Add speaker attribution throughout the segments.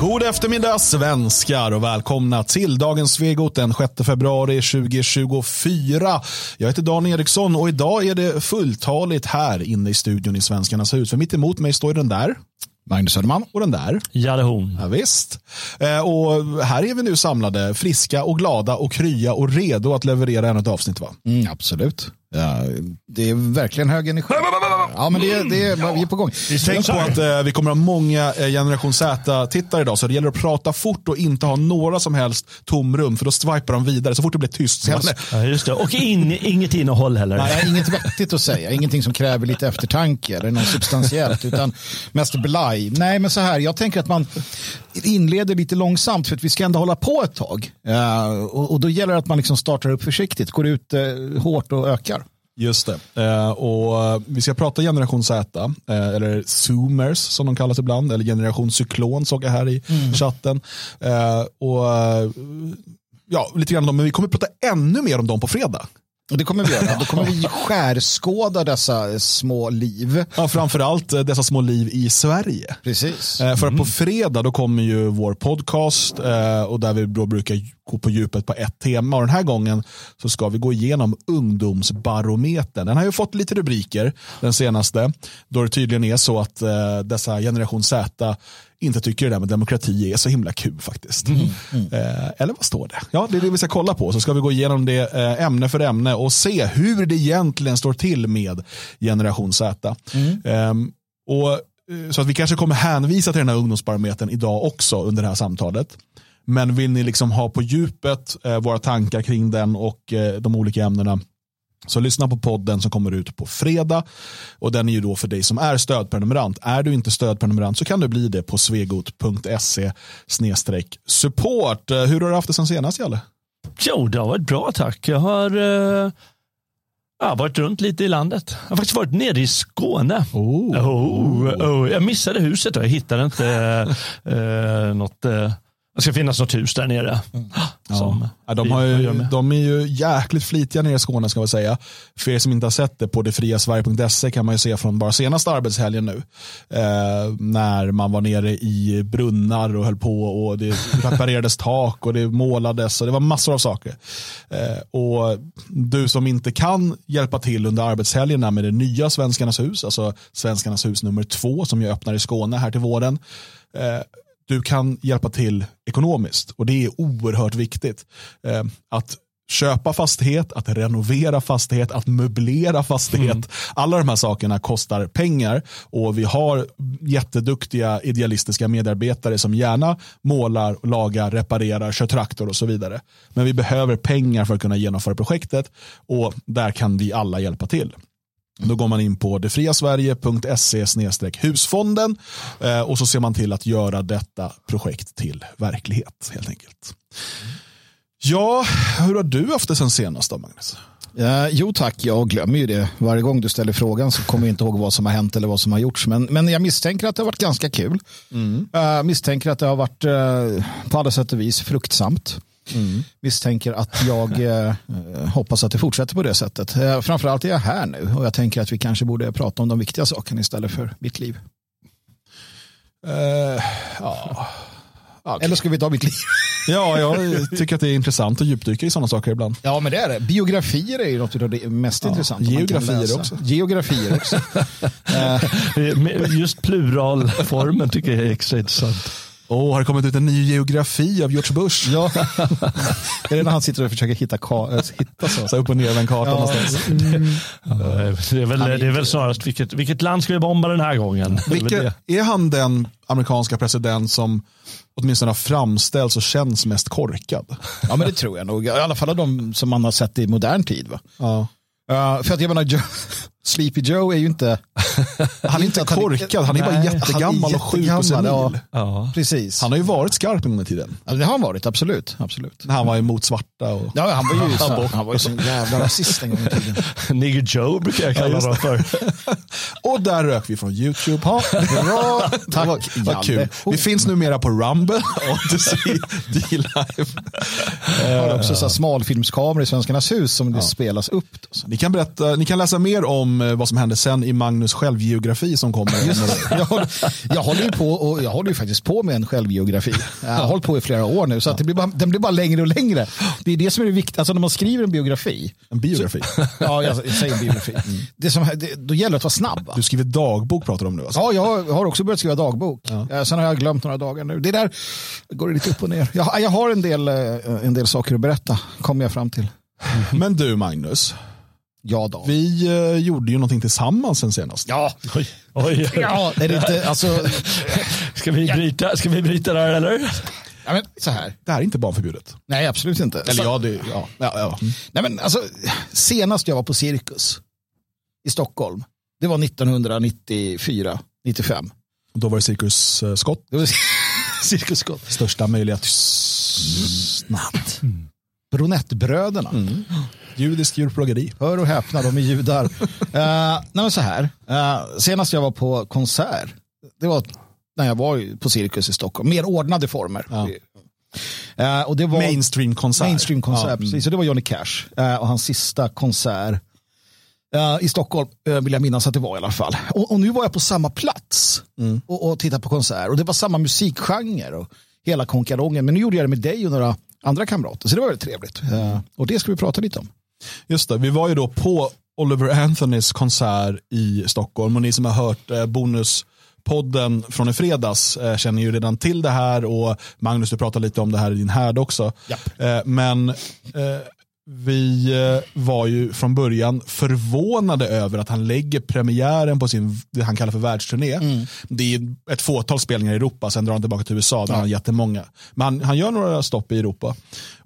Speaker 1: God eftermiddag svenskar och välkomna till dagens Svegot den 6 februari 2024. Jag heter Dan Eriksson och idag är det fulltaligt här inne i studion i Svenskarnas hus. För mitt emot mig står den där.
Speaker 2: Magnus Söderman.
Speaker 1: Och den där.
Speaker 3: Jalle Horn.
Speaker 1: Ja, visst. Eh, och här är vi nu samlade, friska och glada och krya och redo att leverera ännu ett avsnitt va?
Speaker 2: Mm, absolut. Ja, det är verkligen hög energi. Ja, men det, det är, vi är på gång.
Speaker 1: Tänk på att eh, vi kommer ha många eh, generation Z-tittare idag, så det gäller att prata fort och inte ha några som helst tomrum, för då swipar de vidare så fort det blir tyst. Så
Speaker 2: Helst.
Speaker 3: Ja, just det. Och in, inget innehåll heller.
Speaker 2: Nej, inget vettigt att säga, ingenting som kräver lite eftertanke eller något substantiellt, utan mest blaj. Nej, men så här, jag tänker att man inleder lite långsamt för att vi ska ändå hålla på ett tag. Uh, och, och, då gäller det att man liksom startar upp försiktigt, går ut uh, hårt och ökar.
Speaker 1: Just det. Eh, och vi ska prata generation Z, eh, eller zoomers som de kallas ibland, eller generation cyklon såg jag här i mm. chatten. Eh, och ja, lite grann om, men vi kommer prata ännu mer om dem på fredag.
Speaker 2: Det kommer vi göra. Då kommer vi skärskåda dessa små liv.
Speaker 1: Ja, framförallt eh, dessa små liv i Sverige.
Speaker 2: Precis.
Speaker 1: Eh, för att på mm. fredag då kommer ju vår podcast eh, och där vi då brukar gå på djupet på ett tema. Och den här gången så ska vi gå igenom ungdomsbarometern. Den har ju fått lite rubriker den senaste. Då det tydligen är så att dessa generation Z inte tycker det där med demokrati är så himla kul faktiskt. Mm, mm. Eh, eller vad står det? Ja, det är det vi ska kolla på. Så ska vi gå igenom det eh, ämne för ämne och se hur det egentligen står till med generation Z. Mm. Eh, och, så att vi kanske kommer hänvisa till den här ungdomsbarometern idag också under det här samtalet. Men vill ni liksom ha på djupet eh, våra tankar kring den och eh, de olika ämnena så lyssna på podden som kommer ut på fredag. Och den är ju då för dig som är stödprenumerant. Är du inte stödprenumerant så kan du bli det på svegot.se support. Eh, hur har du haft det sen senast, Jalle?
Speaker 3: Jo, det har varit bra tack. Jag har ja, varit runt lite i landet. Jag har faktiskt varit nere i Skåne.
Speaker 1: Oh.
Speaker 3: Oh, oh. Jag missade huset och jag hittade inte uh, något uh, det ska finnas något hus där nere. Mm.
Speaker 1: Som ja. de, har ju, de är ju jäkligt flitiga nere i Skåne ska vi säga. För er som inte har sett det på detfriasverige.se kan man ju se från bara senaste arbetshelgen nu. Eh, när man var nere i brunnar och höll på och det reparerades tak och det målades och det var massor av saker. Eh, och du som inte kan hjälpa till under arbetshelgerna med det nya Svenskarnas hus, alltså Svenskarnas hus nummer två som ju öppnar i Skåne här till våren. Eh, du kan hjälpa till ekonomiskt och det är oerhört viktigt. Eh, att köpa fastighet, att renovera fastighet, att möblera fastighet. Mm. Alla de här sakerna kostar pengar och vi har jätteduktiga idealistiska medarbetare som gärna målar, lagar, reparerar, kör traktor och så vidare. Men vi behöver pengar för att kunna genomföra projektet och där kan vi alla hjälpa till. Då går man in på detfriasverige.se husfonden eh, och så ser man till att göra detta projekt till verklighet helt enkelt. Ja, hur har du haft det sen senast då Magnus?
Speaker 2: Uh, jo tack, jag glömmer ju det. Varje gång du ställer frågan så kommer jag inte ihåg vad som har hänt eller vad som har gjorts. Men, men jag misstänker att det har varit ganska kul. Mm. Uh, misstänker att det har varit uh, på alla sätt och vis fruktsamt. Mm. Misstänker att jag eh, hoppas att det fortsätter på det sättet. Eh, framförallt är jag här nu och jag tänker att vi kanske borde prata om de viktiga sakerna istället för mitt liv.
Speaker 1: Uh, ja.
Speaker 2: Okay. Eller ska vi ta mitt liv?
Speaker 1: ja, jag tycker att det är intressant att djupdyka i sådana saker ibland.
Speaker 2: Ja, men det är det. Biografier är ju något av det mest ja, intressanta.
Speaker 1: Geografier också.
Speaker 2: Geografier också.
Speaker 3: Just pluralformen tycker jag är extra intressant.
Speaker 1: Oh, har det kommit ut en ny geografi av George Bush?
Speaker 2: Ja, är det när han sitter och försöker hitta, äh, hitta så?
Speaker 1: så upp och ner med en karta ja. någonstans. Mm.
Speaker 3: Det, är väl, det är väl snarast vilket, vilket land ska vi bomba den här gången?
Speaker 1: Vilket, är han den amerikanska president som åtminstone har framställts och känns mest korkad?
Speaker 2: Ja, men det tror jag nog. I alla fall av de som man har sett i modern tid. Va?
Speaker 1: Ja.
Speaker 2: Uh, för att jag menar, Sleepy Joe är ju inte...
Speaker 1: Han är inte korkad, han är bara jättegammal och sjuk och senil. Ja,
Speaker 2: ja. Precis.
Speaker 1: Han har ju varit skarp en gång i tiden.
Speaker 2: Ja, det har han varit, absolut. absolut.
Speaker 1: Han var emot svarta. Och...
Speaker 2: Ja, han var ju så, han var ju sån jävla rasist en gång i tiden.
Speaker 3: Nigger Joe brukar jag kalla honom för.
Speaker 1: och där rök vi från YouTube. Ha, bra, tack. Vad, vad kul. Vi finns numera på Rumble, Odyssey, D-Live.
Speaker 2: har också så smalfilmskameror i Svenskarnas hus som det spelas upp.
Speaker 1: Ni kan, berätta, ni kan läsa mer om om eh, vad som hände sen i Magnus självgeografi som kommer.
Speaker 2: jag, håller, jag, håller ju på och jag håller ju faktiskt på med en självgeografi. Jag har hållit på i flera år nu så att det blir bara, den blir bara längre och längre. Det är det som är det viktiga. Alltså när man skriver en biografi.
Speaker 1: En biografi?
Speaker 2: Så, ja, jag, jag, säger biografi. Mm. Det som, det, då gäller det att vara snabb. Va?
Speaker 1: Du skriver dagbok pratar du om nu alltså.
Speaker 2: Ja, jag har också börjat skriva dagbok. Ja. Sen har jag glömt några dagar nu. Det där går lite upp och ner. Jag, jag har en del, en del saker att berätta, kommer jag fram till.
Speaker 1: Men du Magnus,
Speaker 2: Ja då.
Speaker 1: Vi eh, gjorde ju någonting tillsammans sen senast.
Speaker 2: Ja. Oj. Oj. Ja, är det inte, alltså...
Speaker 3: ska, vi bryta, ska vi bryta där eller?
Speaker 2: Ja, men, så här.
Speaker 1: Det här är inte barnförbjudet.
Speaker 2: Nej, absolut inte.
Speaker 1: Eller ja, det, ja. ja, ja. Mm.
Speaker 2: Nej, men, alltså, senast jag var på Cirkus i Stockholm, det var 1994, 95.
Speaker 1: Då var det Cirkus uh, Scott.
Speaker 2: Det var Cirkus Scott.
Speaker 1: Största möjliga tystnad.
Speaker 2: Mm. Bronettbröderna. Mm.
Speaker 1: Judisk djurplågeri.
Speaker 2: Hör och häpna, de är judar. uh, nej, så här. Uh, senast jag var på konsert, det var när jag var på Cirkus i Stockholm. Mer ordnade former. Ja.
Speaker 1: Uh, och det var mainstream-konsert.
Speaker 2: Mainstream-konsert, ja. precis. Så det var Johnny Cash uh, och hans sista konsert uh, i Stockholm, vill jag minnas att det var i alla fall. Och, och nu var jag på samma plats mm. och, och tittade på konsert. Och det var samma musikgenre och hela konkarongen. Men nu gjorde jag det med dig och några andra kamrater. Så det var väldigt trevligt. Mm. och det ska vi prata lite om.
Speaker 1: Just det, vi var ju då på Oliver Anthonys konsert i Stockholm och ni som har hört eh, bonuspodden från i fredags eh, känner ju redan till det här och Magnus du pratade lite om det här i din härd också. Eh, men eh, vi eh, var ju från början förvånade över att han lägger premiären på sin, det han kallar för världsturné. Mm. Det är ett fåtal spelningar i Europa, sen drar han tillbaka till USA där ja. han har jättemånga. Men han, han gör några stopp i Europa.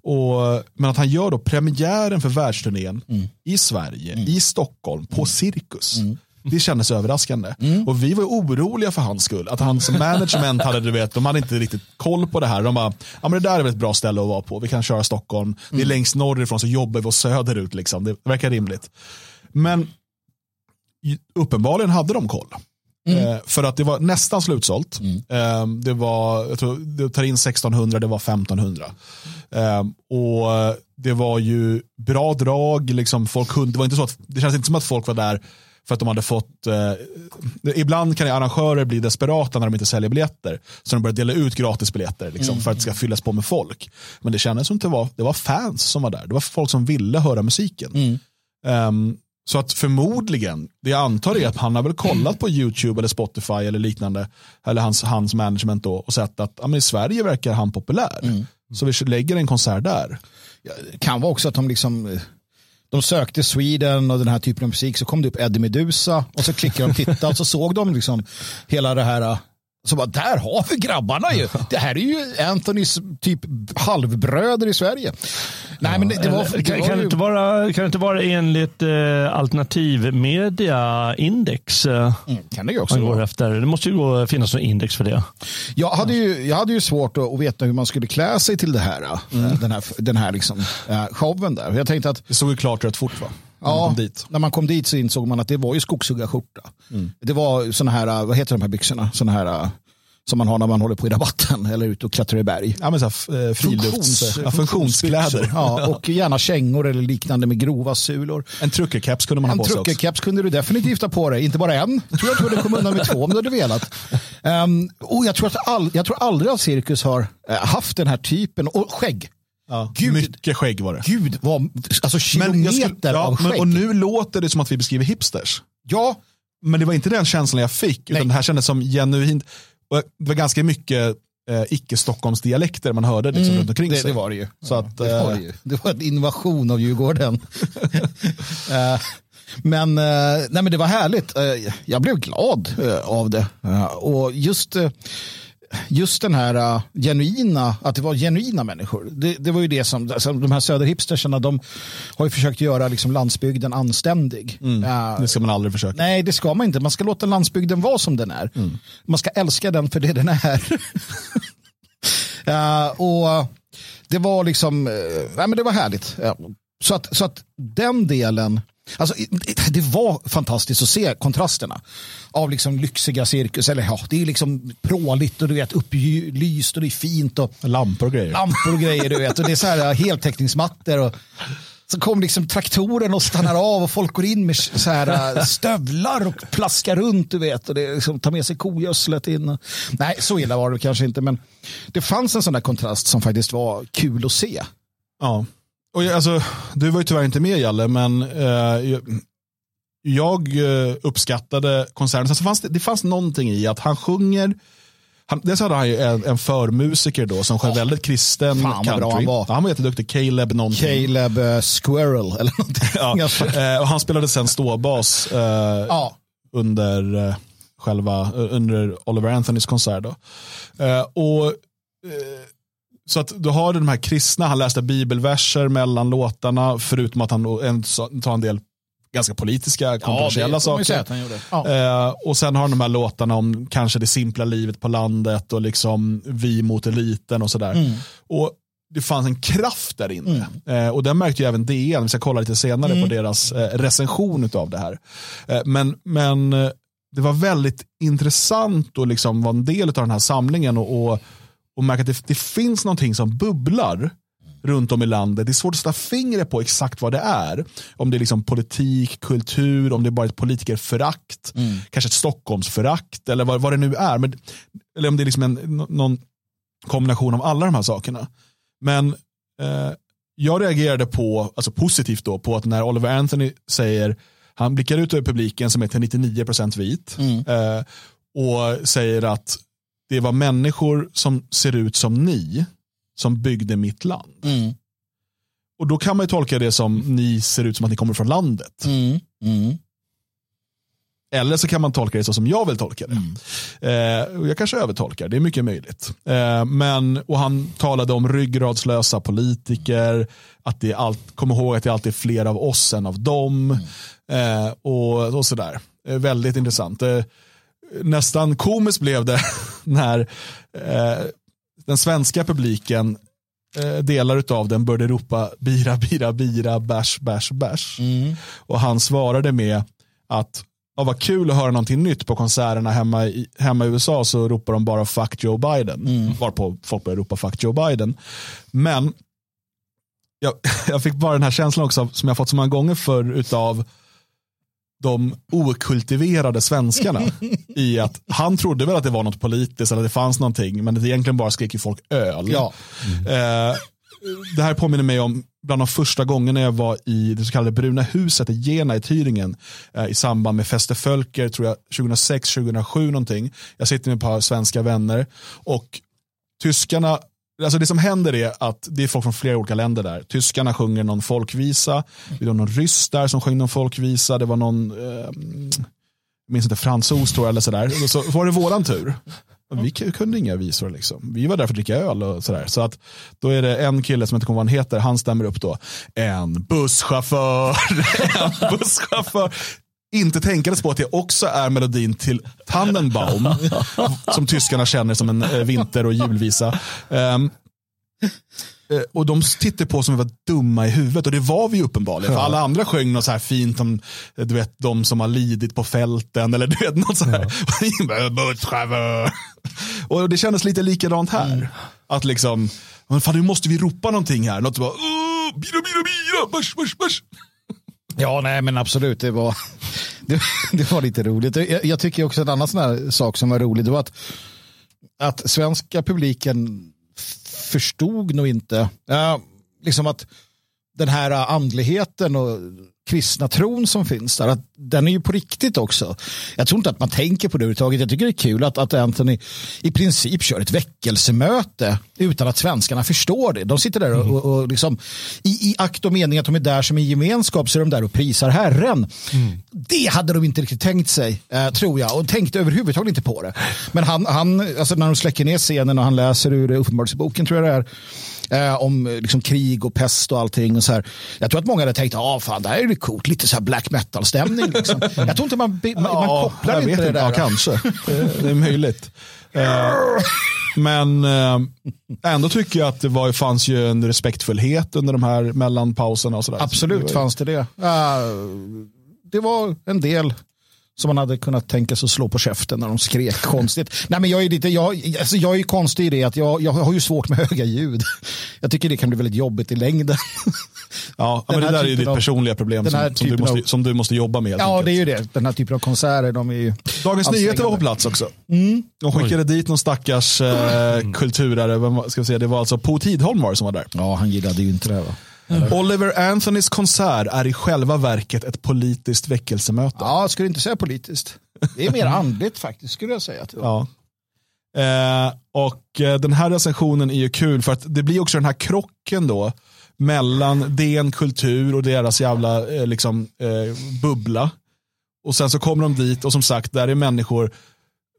Speaker 1: Och, men att han gör då premiären för världsturnén mm. i Sverige, mm. i Stockholm, på mm. Cirkus. Det kändes överraskande. Mm. Och vi var oroliga för hans skull. Att hans management hade, du vet, de hade inte riktigt koll på det här. De bara, ja men det där är väl ett bra ställe att vara på. Vi kan köra Stockholm. Mm. Det är mm. längst norrifrån så jobbar vi oss söderut. Liksom. Det verkar rimligt. Men uppenbarligen hade de koll. Mm. Eh, för att det var nästan slutsålt. Mm. Eh, det var, jag tror, det tar in 1600, det var 1500. Eh, och det var ju bra drag, liksom folk kunde, det var inte så att, det känns inte som att folk var där för att de hade fått, eh, ibland kan arrangörer bli desperata när de inte säljer biljetter. Så de börjar dela ut gratisbiljetter liksom, mm. för att det ska fyllas på med folk. Men det kändes som att det var, det var fans som var där. Det var folk som ville höra musiken. Mm. Um, så att förmodligen, det jag antar är att han har väl kollat på YouTube eller Spotify eller liknande, eller hans, hans management då, och sett att ja, men i Sverige verkar han populär. Mm. Så vi lägger en konsert där.
Speaker 2: Det kan vara också att de liksom de sökte Sweden och den här typen av musik. Så kom det upp Eddie Medusa och så klickade de och tittade och så såg de liksom hela det här så bara, där har vi grabbarna ju. Det här är ju Anthonys typ halvbröder i Sverige.
Speaker 3: Nej, men det, det var, det kan, var kan, ju... inte vara, kan det inte vara enligt eh, alternativmedia index? Eh,
Speaker 2: mm, kan det ju också
Speaker 3: går efter. Det måste ju gå, finnas något index för det.
Speaker 2: Jag hade ju, jag hade ju svårt att, att veta hur man skulle klä sig till det här. Eh, mm. Den här, den här liksom, uh, showen där. Jag tänkte att,
Speaker 1: det såg ju klart rätt fort va?
Speaker 2: Ja, när man kom dit så insåg man att det var ju skogshuggarskjorta. Mm. Det var sådana här, vad heter de här byxorna? Såna här som man har när man håller på i rabatten eller ute och klättrar i berg.
Speaker 1: Ja, men så här, eh, frilufts, ja, funktionskläder.
Speaker 2: Ja, och gärna kängor eller liknande med grova sulor.
Speaker 1: En truckerkeps kunde man
Speaker 2: en
Speaker 1: ha på sig
Speaker 2: också. En truckerkeps kunde du definitivt ha på dig. Inte bara en. Jag tror jag tror det kom undan med två om du hade velat. Um, och jag tror, att all, jag tror aldrig att cirkus har haft den här typen. Och skägg.
Speaker 1: Ja, Gud, mycket skägg var det.
Speaker 2: Gud, vad, alltså kilometer skulle, ja, av skägg.
Speaker 1: Men, och nu låter det som att vi beskriver hipsters.
Speaker 2: Ja.
Speaker 1: Men det var inte den känslan jag fick. Utan det här kändes som genuint det var ganska mycket eh, icke-Stockholmsdialekter man hörde liksom, mm, runt omkring
Speaker 2: det,
Speaker 1: sig.
Speaker 2: Det var det ju.
Speaker 1: Så att, det, var
Speaker 2: det, ju. det var en invasion av Djurgården. uh, men, uh, nej, men det var härligt. Jag blev glad av det. och just just den här uh, genuina, att det var genuina människor. Det, det var ju det som, alltså, de här söderhipstersarna, de har ju försökt göra liksom landsbygden anständig.
Speaker 1: Mm. Uh, det ska man aldrig försöka.
Speaker 2: Nej, det ska man inte. Man ska låta landsbygden vara som den är. Mm. Man ska älska den för det den är. uh, och det var liksom, nej, men det var härligt. Så, att, så att den delen Alltså, det var fantastiskt att se kontrasterna av liksom lyxiga cirkus. Eller ja, det är liksom pråligt och du vet upplyst och det är fint. Och
Speaker 1: lampor och grejer.
Speaker 2: Lampor och grejer, du vet. Och det är så här heltäckningsmattor. Och så kom liksom traktoren och stannar av och folk går in med så här stövlar och plaskar runt du vet och det liksom tar med sig kogödslet in. Nej, så illa var det kanske inte men det fanns en sån där kontrast som faktiskt var kul att se.
Speaker 1: Ja, och jag, alltså, du var ju tyvärr inte med Jalle men eh, jag eh, uppskattade konserten. Så fanns det, det fanns någonting i att han sjunger han, dels hade han ju en, en förmusiker då som sjöng väldigt kristen
Speaker 2: fan, country. Bra han, var.
Speaker 1: han var jätteduktig, Caleb någonting.
Speaker 2: Caleb uh, Squirrel eller någonting.
Speaker 1: ja, eh, och han spelade sen ståbas eh, ja. under eh, själva, under Oliver Anthonys konsert. Då. Eh, och så att du har den här kristna, han läste bibelverser mellan låtarna, förutom att han tar en del ganska politiska, kontroversiella ja, saker. Ja. Eh, och sen har de här låtarna om kanske det simpla livet på landet och liksom vi mot eliten och sådär. Mm. Och det fanns en kraft där inne. Mm. Eh, och den märkte ju även DN, vi ska kolla lite senare mm. på deras eh, recension av det här. Eh, men, men eh, det var väldigt intressant att liksom vara en del av den här samlingen och, och, och märka att det, det finns någonting som bubblar runt om i landet. Det är svårt att sätta fingret på exakt vad det är. Om det är liksom politik, kultur, om det är bara ett politikerförakt, mm. kanske ett Stockholmsförakt eller vad, vad det nu är. Men, eller om det är liksom en, någon kombination av alla de här sakerna. Men eh, jag reagerade på, alltså positivt då, på att när Oliver Anthony säger, han blickar ut över publiken som är till 99% vit mm. eh, och säger att det var människor som ser ut som ni som byggde mitt land. Mm. Och då kan man ju tolka det som ni ser ut som att ni kommer från landet. Mm. Mm. Eller så kan man tolka det så som jag vill tolka det. Mm. Eh, jag kanske övertolkar, det är mycket möjligt. Eh, men, och han talade om ryggradslösa politiker, att det allt, kom ihåg att det alltid är fler av oss än av dem. Mm. Eh, och, och sådär. Eh, väldigt intressant. Nästan komiskt blev det när eh, den svenska publiken, eh, delar av den började ropa bira, bira, bira, bash, bash, bash. Mm. Och han svarade med att ja, vad kul att höra någonting nytt på konserterna hemma i, hemma i USA så ropar de bara fuck Joe Biden. Mm. Varpå folk börjar ropa fuck Joe Biden. Men jag, jag fick bara den här känslan också som jag fått så många gånger förr utav de okultiverade svenskarna i att han trodde väl att det var något politiskt eller att det fanns någonting men det egentligen bara skrek ju folk öl. Ja. Mm. Eh, det här påminner mig om bland de första gångerna jag var i det så kallade Bruna huset i Jena i Thüringen eh, i samband med Feste Fölker, tror jag 2006-2007 någonting. Jag sitter med ett par svenska vänner och tyskarna Alltså det som händer är att det är folk från flera olika länder där. Tyskarna sjunger någon folkvisa. Det var någon ryss där som sjöng någon folkvisa. Det var någon, eh, minns inte, fransos tror jag eller sådär. Så var det våran tur. Vi kunde inga visor liksom. Vi var där för att dricka öl och sådär. Så att då är det en kille som inte kommer vad han heter, han stämmer upp då. En busschaufför, en busschaufför inte tänkandes på att det också är melodin till Tannenbaum, som tyskarna känner som en eh, vinter och julvisa. Um, och de tittade på som vi var dumma i huvudet och det var vi uppenbarligen. Ja. För alla andra sjöng något så här fint om du vet, de som har lidit på fälten eller du vet något så här. Ja. och det kändes lite likadant här. Mm. Att liksom, fan nu måste vi ropa någonting här. Något bara, bira, bira, bira, bärs, bärs, bärs.
Speaker 2: Ja, nej men absolut. Det var, det, det var lite roligt. Jag, jag, tycker också en annan sån här sak som var rolig. Det var att, att svenska publiken förstod nog inte. Uh, liksom att den här andligheten och kristna tron som finns där, att den är ju på riktigt också. Jag tror inte att man tänker på det överhuvudtaget. Jag tycker det är kul att, att Anthony i princip kör ett väckelsemöte utan att svenskarna förstår det. De sitter där och, och, och liksom, i, i akt och mening att de är där som en gemenskap så är de där och prisar Herren. Mm. Det hade de inte riktigt tänkt sig, eh, tror jag, och tänkte överhuvudtaget inte på det. Men han, han alltså när de släcker ner scenen och han läser ur Uppenbarelseboken tror jag det är, eh, om liksom, krig och pest och allting. Och så här. Jag tror att många hade tänkt, ja fan det här är det coolt, lite så här black metal-stämning. Liksom. jag tror inte man, man, man kopplar inte det där.
Speaker 1: Ja, kanske. det är möjligt. Eh, men eh, ändå tycker jag att det var, fanns ju en respektfullhet under de här mellanpauserna. Och så där.
Speaker 2: Absolut så det var, fanns det det. Uh, det var en del som man hade kunnat tänka sig att slå på käften när de skrek konstigt. Nej, men jag, är lite, jag, alltså jag är konstig i det att jag, jag har ju svårt med höga ljud. Jag tycker det kan bli väldigt jobbigt i längden.
Speaker 1: Ja, men det där är ju ditt
Speaker 2: av,
Speaker 1: personliga problem som, som, du måste, av, som du måste jobba med.
Speaker 2: Ja, enkelt. det är ju det. Den här typen av konserter. De är ju
Speaker 1: Dagens Nyheter var på plats också. Mm. De skickade Oj. dit någon stackars eh, kulturare. Ska vi säga, det var alltså Po Tidholm var som var där.
Speaker 2: Ja, han gillade ju inte det. Va?
Speaker 1: Eller? Oliver Anthonys konsert är i själva verket ett politiskt väckelsemöte.
Speaker 2: Ja, jag skulle inte säga politiskt. Det är mer andligt faktiskt, skulle jag säga.
Speaker 1: Ja. Eh, och eh, den här recensionen är ju kul för att det blir också den här krocken då mellan DN Kultur och deras jävla eh, liksom, eh, bubbla. Och sen så kommer de dit och som sagt, där är människor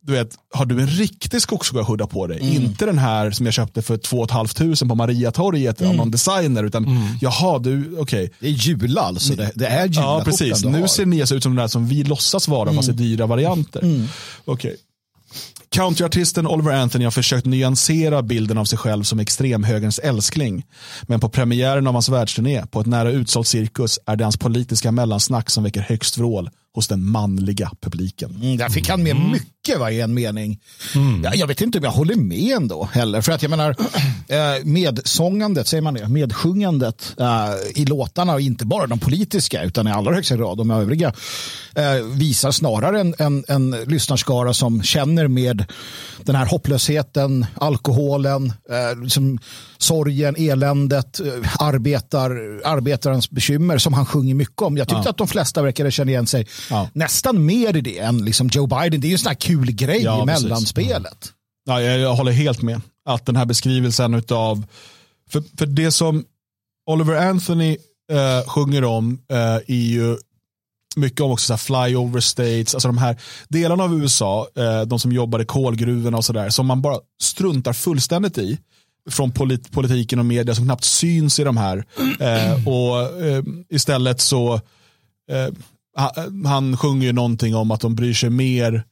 Speaker 1: du vet, har du en riktig skogshuggarskjorta på dig, mm. inte den här som jag köpte för 2 500 på Mariatorget mm. av någon designer, utan mm. jaha, du, okej. Okay.
Speaker 2: Det är jula alltså, det, det är jula
Speaker 1: Ja, precis. Nu ser Nias ut som den där som vi låtsas vara, mm. fast i dyra varianter. Mm. Okay. Countryartisten Oliver Anthony har försökt nyansera bilden av sig själv som extremhögerns älskling. Men på premiären av hans världsturné på ett nära utsålt cirkus är det hans politiska mellansnack som väcker högst vrål hos den manliga publiken.
Speaker 2: Mm, där fick han med mm. Mycket va, i en mening. Mm. Jag, jag, vet inte om jag håller med ändå heller. För att jag menar, eh, medsångandet, säger man det, medsjungandet eh, i låtarna, och inte bara de politiska utan i allra högsta grad de övriga, eh, visar snarare en, en, en lyssnarskara som känner med den här hopplösheten, alkoholen, liksom sorgen, eländet, arbetar, arbetarens bekymmer som han sjunger mycket om. Jag tyckte ja. att de flesta verkade känna igen sig ja. nästan mer i det än liksom Joe Biden. Det är ju en sån här kul grej ja, i mellanspelet.
Speaker 1: Ja, jag, jag, håller helt med. Att den här beskrivelsen av, för, för det som Oliver Anthony eh, sjunger om eh, är ju mycket om också så flyover states, alltså de här delarna av USA, eh, de som jobbar i kolgruvorna och sådär, som man bara struntar fullständigt i från polit politiken och media som knappt syns i de här. Eh, och eh, istället så eh, han sjunger ju någonting om att de bryr sig mer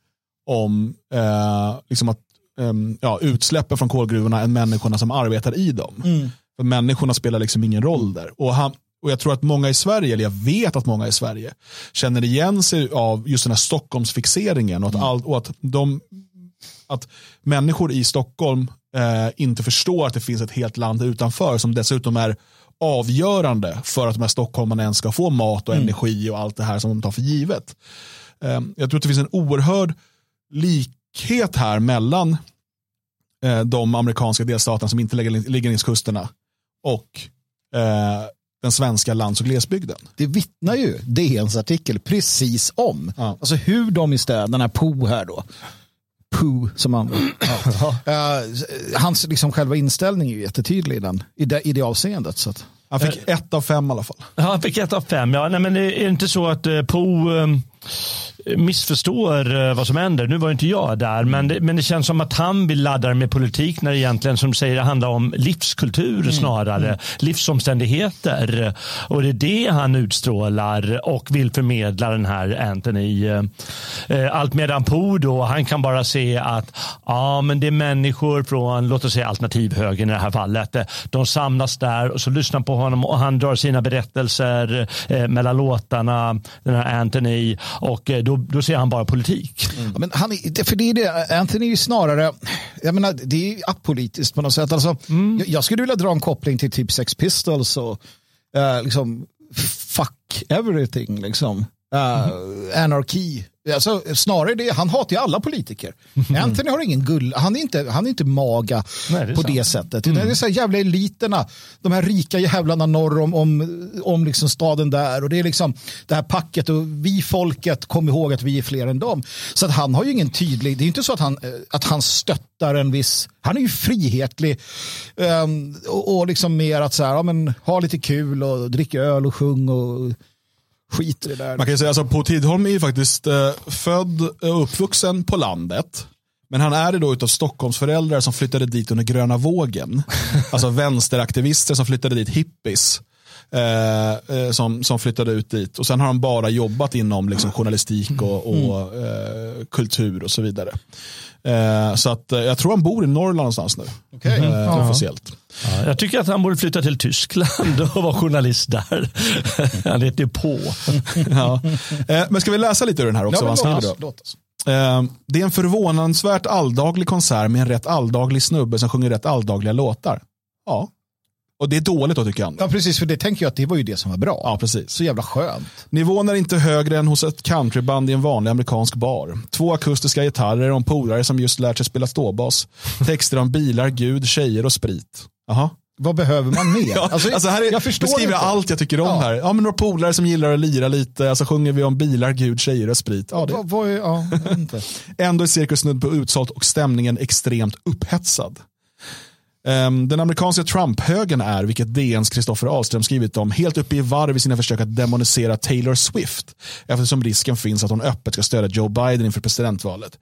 Speaker 1: om eh, liksom att, eh, ja, utsläppen från kolgruvorna än människorna som arbetar i dem. Mm. För människorna spelar liksom ingen roll där. Och, han, och jag tror att många i Sverige, eller jag vet att många i Sverige, känner igen sig av just den här Stockholmsfixeringen och att, mm. all, och att, de, att människor i Stockholm eh, inte förstår att det finns ett helt land utanför som dessutom är avgörande för att de här stockholmarna ens ska få mat och mm. energi och allt det här som de tar för givet. Ehm, jag tror att det finns en oerhörd likhet här mellan eh, de amerikanska delstaterna som inte ligger längs kusterna och eh, den svenska lands och glesbygden.
Speaker 2: Det vittnar ju DNs artikel precis om. Ja. Alltså hur de i städerna, Po här då, Pooh som han... Ja. Uh, hans liksom själva inställning är ju jättetydlig i, den, i, det, i det avseendet. Så att.
Speaker 1: Han fick ett av fem i alla fall.
Speaker 3: Han fick ett av fem. Ja, nej, men är det inte så att uh, Pooh um missförstår eh, vad som händer. Nu var inte jag där, men det, men det känns som att han vill ladda med politik när det egentligen som säger det handlar om livskultur mm. snarare. Mm. Livsomständigheter. Och det är det han utstrålar och vill förmedla den här Anthony. Eh, allt medan Po då, han kan bara se att ja, men det är människor från, låt oss säga alternativhögern i det här fallet. De samlas där och så lyssnar på honom och han drar sina berättelser eh, mellan låtarna, den här Anthony och eh, då, då ser han bara politik.
Speaker 2: Mm. men han, för det är det, Anthony är ju snarare, jag menar, det är apolitiskt på något sätt. Alltså, mm. jag, jag, skulle vilja dra en koppling till typ Sex Pistols och uh, liksom fuck everything liksom. Uh. Anarki Alltså, snarare det, han hatar ju alla politiker. Mm. Anthony har ingen gull, han är inte, han är inte maga Nej, det på sant. det sättet. Mm. Det är så här jävla eliterna, de här rika jävlarna norr om, om, om liksom staden där och det är liksom det här packet och vi folket, kom ihåg att vi är fler än dem. Så att han har ju ingen tydlig, det är inte så att han, eh, att han stöttar en viss, han är ju frihetlig um, och, och liksom mer att så här, ja, men, ha lite kul och dricka öl och sjung och skit i det där.
Speaker 1: Man kan säga alltså på Tidholm är ju faktiskt eh, född och uppvuxen på landet. Men han är det då utav Stockholmsföräldrar som flyttade dit under gröna vågen. alltså vänsteraktivister som flyttade dit, hippies. Eh, eh, som, som flyttade ut dit. Och sen har han bara jobbat inom liksom, journalistik och, och mm. eh, kultur och så vidare. Eh, så att, eh, jag tror han bor i Norrland någonstans nu. Okay.
Speaker 3: Ja. Officiellt. Ja, jag tycker att han borde flytta till Tyskland och vara journalist där. han heter på.
Speaker 1: ja. Eh, men ska vi läsa lite ur den här också? Ja, låt oss, låt oss. Det är en förvånansvärt alldaglig konsert med en rätt alldaglig snubbe som sjunger rätt alldagliga låtar. Ja, Och det är dåligt då tycker han.
Speaker 2: Ja, precis. För det tänker jag att det var ju det som var bra.
Speaker 1: Ja, precis.
Speaker 2: Så jävla skönt.
Speaker 1: Nivån är inte högre än hos ett countryband i en vanlig amerikansk bar. Två akustiska gitarrer en polare som just lärt sig spela ståbas. Texter om bilar, gud, tjejer och sprit. Jaha.
Speaker 2: Vad behöver man mer?
Speaker 1: Ja, alltså, alltså här är, jag beskriver jag allt jag tycker om ja. här. Ja, men några polare som gillar att lira lite, alltså sjunger vi om bilar, gud, tjejer och sprit. Ja, det.
Speaker 2: Vad, är, ja, inte.
Speaker 1: Ändå är cirkus snudd på utsålt och stämningen extremt upphetsad. Ehm, den amerikanska Trump-högen är, vilket DNs Kristoffer Ahlström skrivit om, helt uppe i varv i sina försök att demonisera Taylor Swift eftersom risken finns att hon öppet ska stödja Joe Biden inför presidentvalet.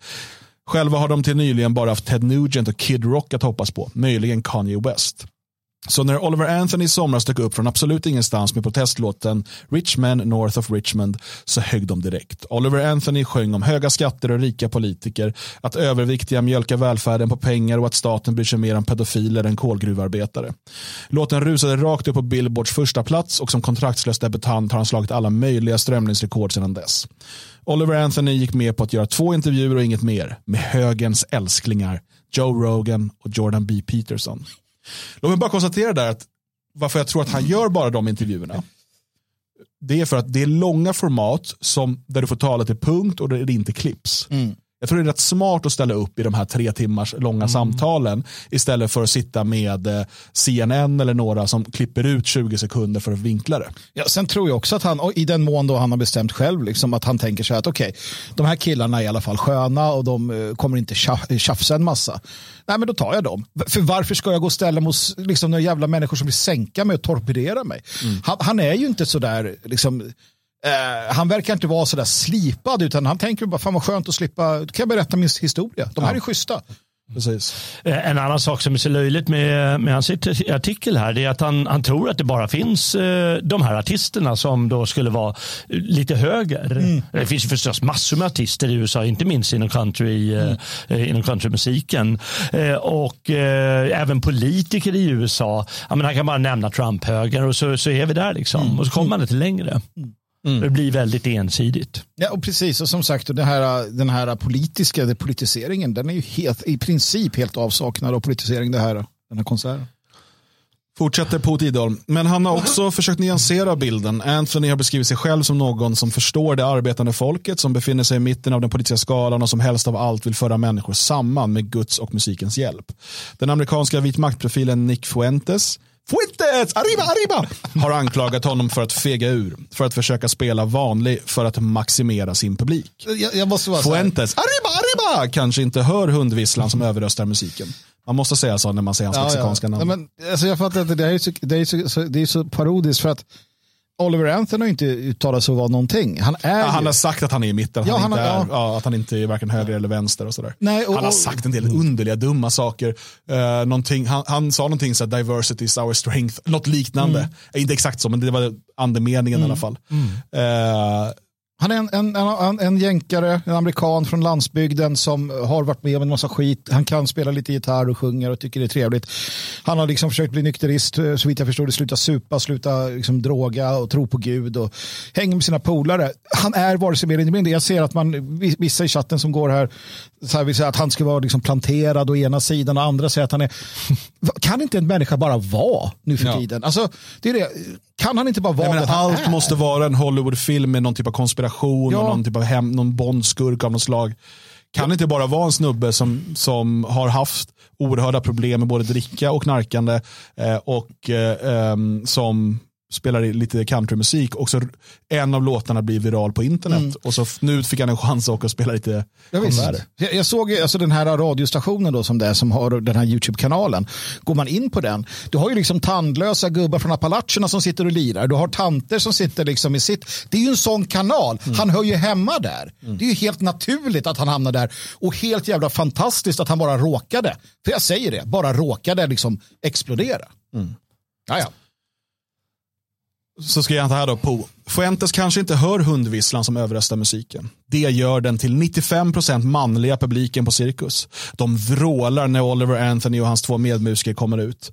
Speaker 1: Själva har de till nyligen bara haft Ted Nugent och Kid Rock att hoppas på, möjligen Kanye West. Så när Oliver Anthony i somras dök upp från absolut ingenstans med protestlåten Rich Men North of Richmond så högg de direkt. Oliver Anthony sjöng om höga skatter och rika politiker, att överviktiga mjölkar välfärden på pengar och att staten bryr sig mer om pedofiler än kolgruvarbetare. Låten rusade rakt upp på Billboards första plats och som kontraktslös debutant har han slagit alla möjliga strömningsrekord sedan dess. Oliver Anthony gick med på att göra två intervjuer och inget mer med högens älsklingar Joe Rogan och Jordan B. Peterson. Låt mig bara konstatera där att varför jag tror att han gör bara de intervjuerna. Det är för att det är långa format som, där du får tala till punkt och där det inte klipps. Mm. Jag tror det är rätt smart att ställa upp i de här tre timmars långa mm. samtalen istället för att sitta med eh, CNN eller några som klipper ut 20 sekunder för att vinkla det.
Speaker 2: Ja, sen tror jag också att han, i den mån då han har bestämt själv, liksom, att han tänker sig att okej, okay, de här killarna är i alla fall sköna och de uh, kommer inte tjafsa en massa. Nej, men då tar jag dem. För varför ska jag gå och ställa mot liksom, några jävla människor som vill sänka mig och torpedera mig? Mm. Han, han, är ju inte sådär, liksom, Uh, han verkar inte vara sådär slipad utan han tänker bara fan vad skönt att slippa, kan jag berätta min historia. De här ja. är schyssta.
Speaker 1: Precis.
Speaker 3: Eh, en annan sak som är så löjligt med, med hans artikel här är att han, han tror att det bara finns eh, de här artisterna som då skulle vara lite höger. Mm. Det finns ju förstås massor med artister i USA, inte minst inom, country, mm. inom countrymusiken. Och även politiker i USA. Ja, men han kan bara nämna Trump-höger och så, så är vi där liksom. Mm. Och så kommer man inte längre. Mm. Mm. Det blir väldigt ensidigt.
Speaker 2: Ja, och precis. Och som sagt, den här, den här politiska den politiseringen, den är ju helt, i princip helt avsaknad av politisering, det här, den här konserten.
Speaker 1: Fortsätter på Tidholm. Men han har också försökt nyansera bilden. Anthony har beskrivit sig själv som någon som förstår det arbetande folket, som befinner sig i mitten av den politiska skalan och som helst av allt vill föra människor samman med Guds och musikens hjälp. Den amerikanska vit maktprofilen Nick Fuentes Fuentes, arriba, arriba! Har anklagat honom för att fega ur. För att försöka spela vanlig för att maximera sin publik.
Speaker 2: Jag, jag måste vara
Speaker 1: Fuentes, arriba, arriba! Kanske inte hör hundvisslan som överröstar musiken. Man måste säga så när man säger hans ja, mexikanska ja. namn.
Speaker 2: Nej, men, alltså jag fattar att det är, så, det, är så, det är så parodiskt för att Oliver Anthony har inte uttalat sig att vara någonting. Han, är
Speaker 1: ja, han har sagt att han är i mitten, ja, han, han är, ja. Ja, att han inte är varken höger eller vänster. och sådär. Nej, och, han har sagt en del underliga, dumma saker. Uh, han, han, sa någonting så här, diversity is our strength, något liknande. Mm. Inte exakt så, men det var andemeningen mm. i alla fall. Mm. Uh,
Speaker 2: han är en, en, en, en jänkare, en amerikan från landsbygden som har varit med om en massa skit. Han kan spela lite gitarr och sjunger och tycker det är trevligt. Han har liksom försökt bli nykterist, eh, så vitt jag förstår det, sluta supa, sluta liksom droga och tro på Gud och hänger med sina polare. Han är vare sig mer eller mindre. Jag ser att man, vissa i chatten som går här, så här vill säga att han ska vara liksom planterad å ena sidan och andra säger att han är... Kan inte en människa bara vara nu för ja. tiden? Alltså, det är det kan han inte bara vara
Speaker 1: menar, Allt är? måste vara en Hollywoodfilm med någon typ av konspiration ja. och någon typ av hem, någon bondskurk av något slag. Kan inte bara vara en snubbe som, som har haft oerhörda problem med både dricka och knarkande eh, och eh, um, som spelar lite countrymusik och så en av låtarna blir viral på internet mm. och så nu fick han en chans att spela lite
Speaker 2: ja. Jag, jag såg alltså den här radiostationen då som det är som har den här YouTube-kanalen. Går man in på den, du har ju liksom tandlösa gubbar från Appalacherna som sitter och lirar. Du har tanter som sitter liksom i sitt. Det är ju en sån kanal. Mm. Han hör ju hemma där. Mm. Det är ju helt naturligt att han hamnar där och helt jävla fantastiskt att han bara råkade. För jag säger det, bara råkade liksom explodera. Mm.
Speaker 1: Så ska jag ta här då på. Fuentes kanske inte hör hundvisslan som överröstar musiken. Det gör den till 95% manliga publiken på Cirkus. De vrålar när Oliver Anthony och hans två medmusiker kommer ut.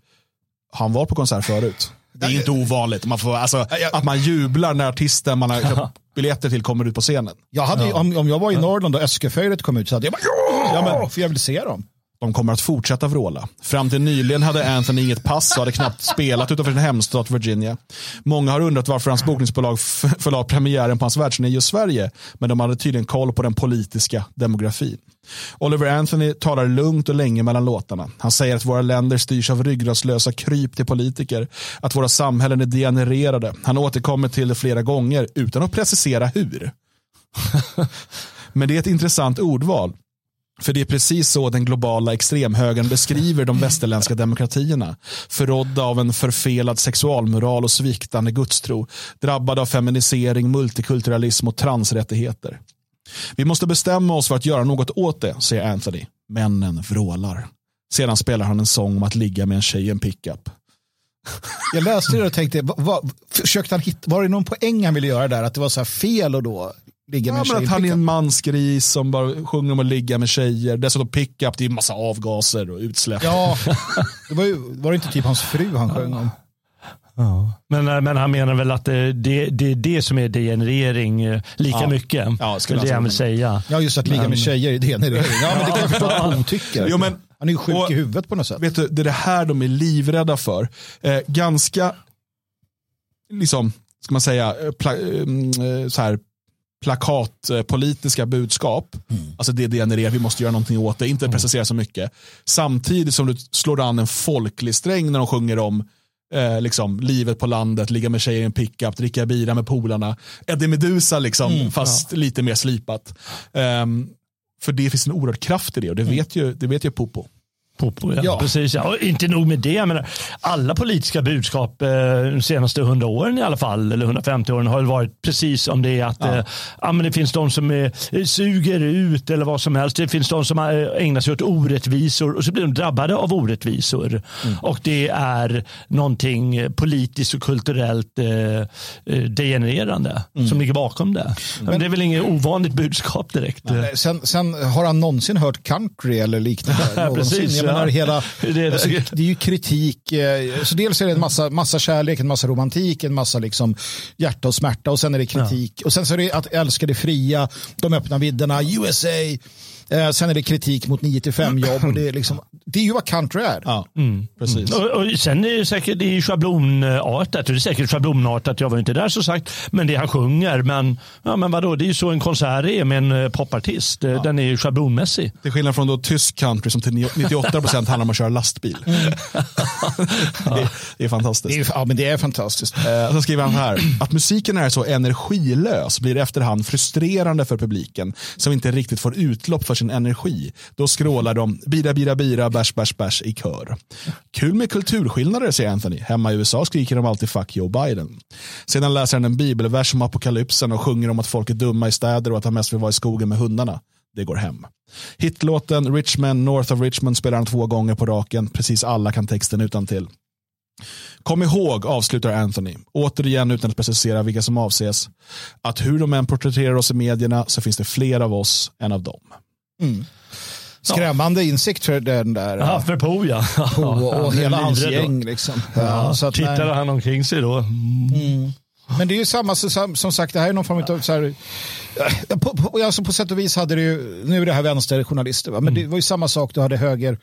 Speaker 1: Han var på konsert förut. Det är inte ovanligt. Man får, alltså, att man jublar när artisten man har köpt biljetter till kommer ut på scenen.
Speaker 2: Jag hade, ja. om, om jag var i Norrland och Öskeföjdet kom ut så hade jag bara ja, men, för jag vill se dem.
Speaker 1: De kommer att fortsätta vråla. Fram till nyligen hade Anthony inget pass och hade knappt spelat utanför sin hemstat Virginia. Många har undrat varför hans bokningsbolag förlade premiären på hans världsturné i Sverige, men de hade tydligen koll på den politiska demografin. Oliver Anthony talar lugnt och länge mellan låtarna. Han säger att våra länder styrs av ryggradslösa kryp till politiker, att våra samhällen är degenererade. Han återkommer till det flera gånger utan att precisera hur. Men det är ett intressant ordval. För det är precis så den globala extremhögern beskriver de västerländska demokratierna. Förrådda av en förfelad sexualmoral och sviktande gudstro. Drabbade av feminisering, multikulturalism och transrättigheter. Vi måste bestämma oss för att göra något åt det, säger Anthony. Männen vrålar. Sedan spelar han en sång om att ligga med en tjej i en pickup.
Speaker 2: Jag läste det och tänkte, vad, försökte han hitta, var det någon poäng han ville göra där? Att det var så fel och då ligga med
Speaker 1: ja,
Speaker 2: en tjej
Speaker 1: men
Speaker 2: i
Speaker 1: att han är en mansgris som bara sjunger om att ligga med tjejer. Dessutom pickup, det är en massa avgaser och utsläpp.
Speaker 2: Ja, det var, ju, var det inte typ hans fru han sjöng om?
Speaker 3: Men, eh, men han menar väl att det, det, det är det som är degenerering eh, lika
Speaker 1: Ja.
Speaker 3: mycket.
Speaker 1: Ja, skulle
Speaker 3: är det
Speaker 1: jag
Speaker 3: han vill säga.
Speaker 2: Ja, just att ligga
Speaker 3: Men-
Speaker 2: med tjejer i generering. Ja, men det kan jag förstå att hon tycker.
Speaker 1: Jo, men-
Speaker 2: han är ju sjuk
Speaker 1: och-
Speaker 2: i huvudet på något sätt.
Speaker 1: Vet du, det är det här de är livrädda för. Eh, ganska, liksom, ska man säga, eh, pla, eh, så här, plakatpolitiska budskap. Alltså det genererar, vi måste göra någonting åt det, inte precisera så mycket. Samtidigt som du slår an en folklig sträng när de sjunger om eh, liksom, livet på landet, ligga med tjejer i en pickup, dricka bira med polarna. Eddie Meduza, liksom, fast lite mer slipat. Ehm, för det finns en oerhörd kraft i det och det vet ju, det vet ju Popo.
Speaker 3: Popo, ja.
Speaker 2: Ja.
Speaker 3: Precis, ja. Inte nog med det. Menar, alla politiska budskap eh, de senaste 100 åren i alla fall, eller 150 åren, har varit precis om det att ja. Eh, ja, men det finns de som eh, suger ut eller vad som helst. Det finns de som eh, ägnar sig åt orättvisor och så blir de drabbade av orättvisor.
Speaker 2: Mm.
Speaker 3: Och det är någonting politiskt och kulturellt eh, eh, degenererande
Speaker 2: Mm.
Speaker 3: som ligger bakom det. Men det är väl inget ovanligt budskap direkt. eh.
Speaker 2: Sen, sen har han någonsin hört country eller liknande?
Speaker 3: Precis, Ja.
Speaker 2: hela,
Speaker 3: Det är det.
Speaker 2: alltså, det är ju kritik. eh, Så dels är det en massa, massa kärlek, en massa romantik, en massa liksom hjärta och smärta och sen är det kritik. Och sen så är det att älska det fria, de öppna vidderna, USA. Eh, sen är det kritik mot 9 till 5 jobb. Och det, är liksom, det är ju vad country är.
Speaker 1: Ja, precis.
Speaker 3: Och, och sen är det säkert det är schablonartat. Det är säkert schablonartat. Jag var inte där så sagt. Men det han sjunger. Men, ja, men vadå, det är ju så en konsert är med en eh, popartist. Eh, Den är ju schablonmässig.
Speaker 1: Till skillnad från då tysk country som till 98% handlar om att köra lastbil. det, det är fantastiskt.
Speaker 2: Det är, ja, men det är fantastiskt.
Speaker 1: Eh, så skriver han här, att musiken är så energilös blir efterhand frustrerande för publiken som inte riktigt får utlopp för sin energi. Då skrålar de bira, bira, bira, bärs, bärs, bärs i kör. Kul med kulturskillnader, säger Anthony. Hemma i USA skriker de alltid fuck Joe Biden. Sedan läser han en bibelvers om apokalypsen och sjunger om att folk är dumma i städer och att han mest vill vara i skogen med hundarna. Det går hem. Hitlåten Richmond, North of Richmond spelar han två gånger på raken. Precis alla kan texten utan till. Kom ihåg, avslutar Anthony, återigen utan att precisera vilka som avses, att hur de än porträtterar oss i medierna så finns det fler av oss än av dem. Mm.
Speaker 2: Skrämmande insikt för den där.
Speaker 3: Ja, för Po ja.
Speaker 2: Po och, hela hans gäng. Liksom.
Speaker 3: Ja,
Speaker 2: så att,
Speaker 3: tittade
Speaker 2: nej.
Speaker 3: han omkring sig då.
Speaker 2: Men det är ju samma, som, som sagt, det här är någon form av så här, på, på, alltså på sätt och vis hade det ju, nu är det här vänsterjournalister, va? men det var ju samma sak, du hade höger,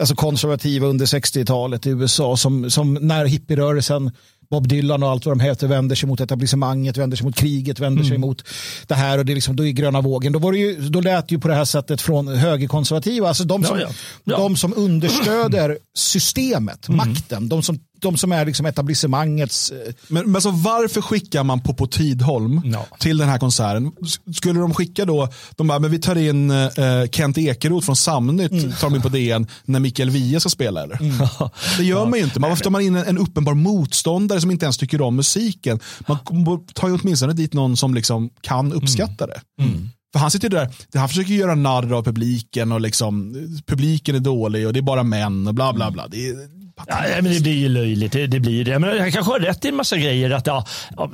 Speaker 2: alltså konservativa under 60-talet i USA som, som när hippierörelsen Bob Dylan och allt vad de heter vänder sig mot etablissemanget, vänder sig mot kriget, vänder sig mot det här och det är liksom, då är gröna vågen. Då, var det ju, då lät det ju på det här sättet från högerkonservativa, alltså de som,
Speaker 3: Ja, ja. Ja.
Speaker 2: De som understöder systemet, makten, de som, de som är liksom etablissemangets eh,
Speaker 1: Men, men alltså, varför skickar man Popo Tidholm
Speaker 3: Ja.
Speaker 1: till den här konserten? Skulle de skicka då, de bara, men vi tar in eh, Kent Ekeroth från Samnytt, tar de in på DN när Mikael Wiehe ska spela eller? Det gör man ju inte. Man, varför tar man in en, en uppenbar motståndare som inte ens tycker om musiken? Man tar ju åtminstone dit någon som liksom kan uppskatta det. För han sitter där, han försöker göra narr av publiken och liksom, publiken är dålig och det är bara män och bla bla bla. Det är,
Speaker 3: Ja, men det blir ju löjligt. Det, det blir det. Men jag kanske har rätt i en massa grejer. Att, ja,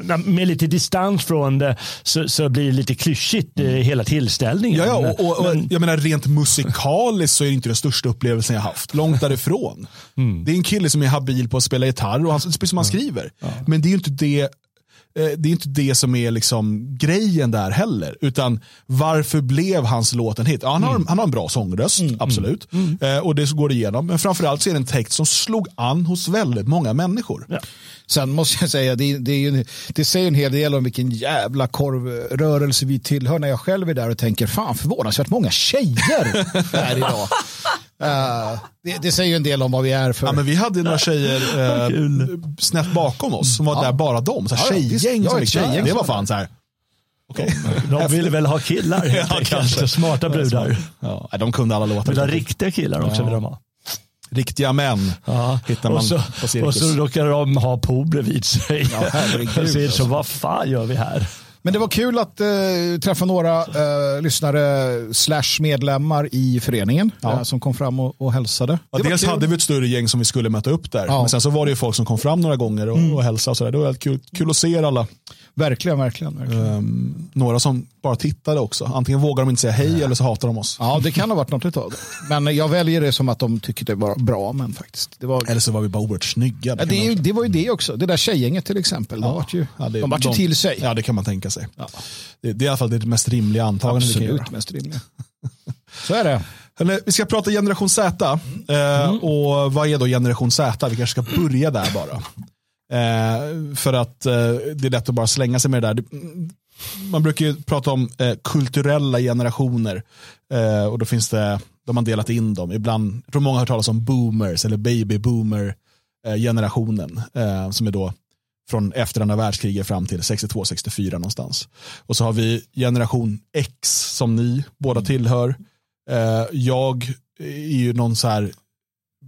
Speaker 3: ja, med lite distans från det så, så blir det lite klyschigt eh, hela tillställningen.
Speaker 1: Ja, ja och, och, och
Speaker 3: Men-
Speaker 1: jag menar rent musikaliskt så är det inte den största upplevelsen jag haft. Långt därifrån. Det är en kille som är habil på att spela gitarr och han, precis som han skriver. Men det är ju inte det det är inte det som är liksom grejen där heller. Utan varför blev hans låt en hit? Ja, han, har, mm. han har en bra sångröst, mm, mm absolut. Mm. Eh, och det går igenom. Men framförallt så är det en text som slog an hos väldigt många människor. Ja.
Speaker 2: Sen måste jag säga, det, det, ju, det säger en hel del om vilken jävla korvrörelse vi tillhör när jag själv är där och tänker, fan förvånansvärt många tjejer här idag. Uh, det, det, säger en del om vad vi är för.
Speaker 1: Ja, men vi hade några tjejer uh, snett bakom oss som var ja. där bara de. Så här, ja, tjejgäng som tjejgäng. Det var fan så här.
Speaker 3: Okay. De, de ville väl ha killar, ja, kanske. Smarta brudar.
Speaker 1: Ja, de kunde alla låtar.
Speaker 3: Vill ha riktiga killar också. Vill de ha.
Speaker 1: Riktiga män ja. hittar man
Speaker 3: och så,
Speaker 1: på cirkus.
Speaker 3: Och så råkar de ha Po bredvid sig. Ja, så, så vad fan gör vi här?
Speaker 2: Men det var kul att eh, träffa några eh, lyssnare slash medlemmar i föreningen ja. eh, som kom fram och, och hälsade.
Speaker 1: Ja, dels hade vi ett större gäng som vi skulle möta upp där. Ja. Men sen så var det ju folk som kom fram några gånger och, mm. och hälsade. Och så där. Det var kul, kul att se er alla.
Speaker 2: Verkligen, verkligen. verkligen. Um,
Speaker 1: några som bara tittade också. Antingen vågar de inte säga hej ja. eller så hatar de oss.
Speaker 2: Ja, det kan ha varit något av det. Men jag väljer det som att de tycker det var bra. Men faktiskt, det var...
Speaker 1: Eller så var vi bara oerhört snygga.
Speaker 2: Det, ja, det, det, var ju det också. Det där tjejgänget till exempel. Ja. De var ju, ja, det, de var ju till sig.
Speaker 1: Ja, det kan man tänka sig. Ja. Det, det, är i alla fall det mest rimliga antagandet.
Speaker 2: Absolut mest rimliga. så är det.
Speaker 1: vi ska prata generation Z. Eh, mm. Och vad är då generation Z? Vi kanske ska börja där bara. Eh, för att eh, det är lätt att bara slänga sig med det där. Man brukar ju prata om eh, kulturella generationer. Eh, och då finns det, de har delat in dem. Ibland, jag tror många har hört talas om boomers eller baby boomer eh, generationen. Eh, som är då från efter andra världskriget fram till 62-64 någonstans. Och så har vi generation X som ni båda mm. tillhör. jag är ju någon så här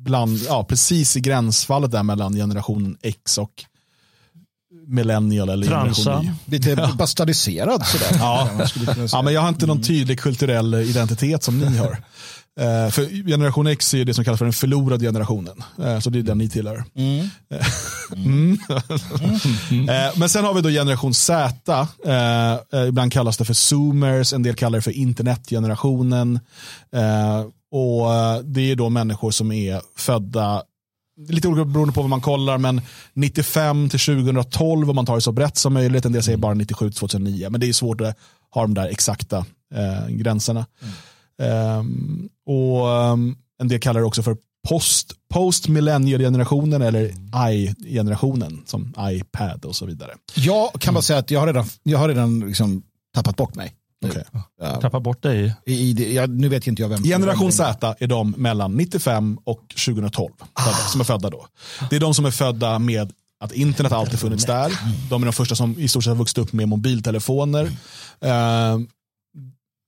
Speaker 1: bland, ja, precis i gränsfallet där mellan generation X och millennial eller
Speaker 2: Transa. generation Y. Lite ja. bastardiserad sådär.
Speaker 1: Ja. ja, men jag har inte någon tydlig kulturell identitet som ni har. Uh, för generation X är det som kallas för den förlorade generationen. Uh, så det är den ni tillhör. Mm. mm. uh, men sen har vi då generation Z. ibland kallas det för zoomers, en del kallar det för internetgenerationen. Och eh, Det är då människor som är födda lite olika beroende på vad man kollar, men 95 till 2012 om man tar det så brett som möjligt. En del säger bara 97 till 2009, men det är svårt att ha de där exakta eh, gränserna. Mm. Um, och um, En del kallar det också för post, post generationen eller i-generationen som iPad och så vidare.
Speaker 2: Jag kan bara säga att jag har redan, jag har redan liksom tappat bort mig.
Speaker 3: Okay. Ja. Tappa bort dig.
Speaker 2: I, i, ja, nu vet inte jag vem.
Speaker 1: Generation Z är de mellan 95 och 2012 ah. som är födda då. Det är de som är födda med att internet alltid funnits där. De är de första som i stort sett har vuxit upp med mobiltelefoner. Uh,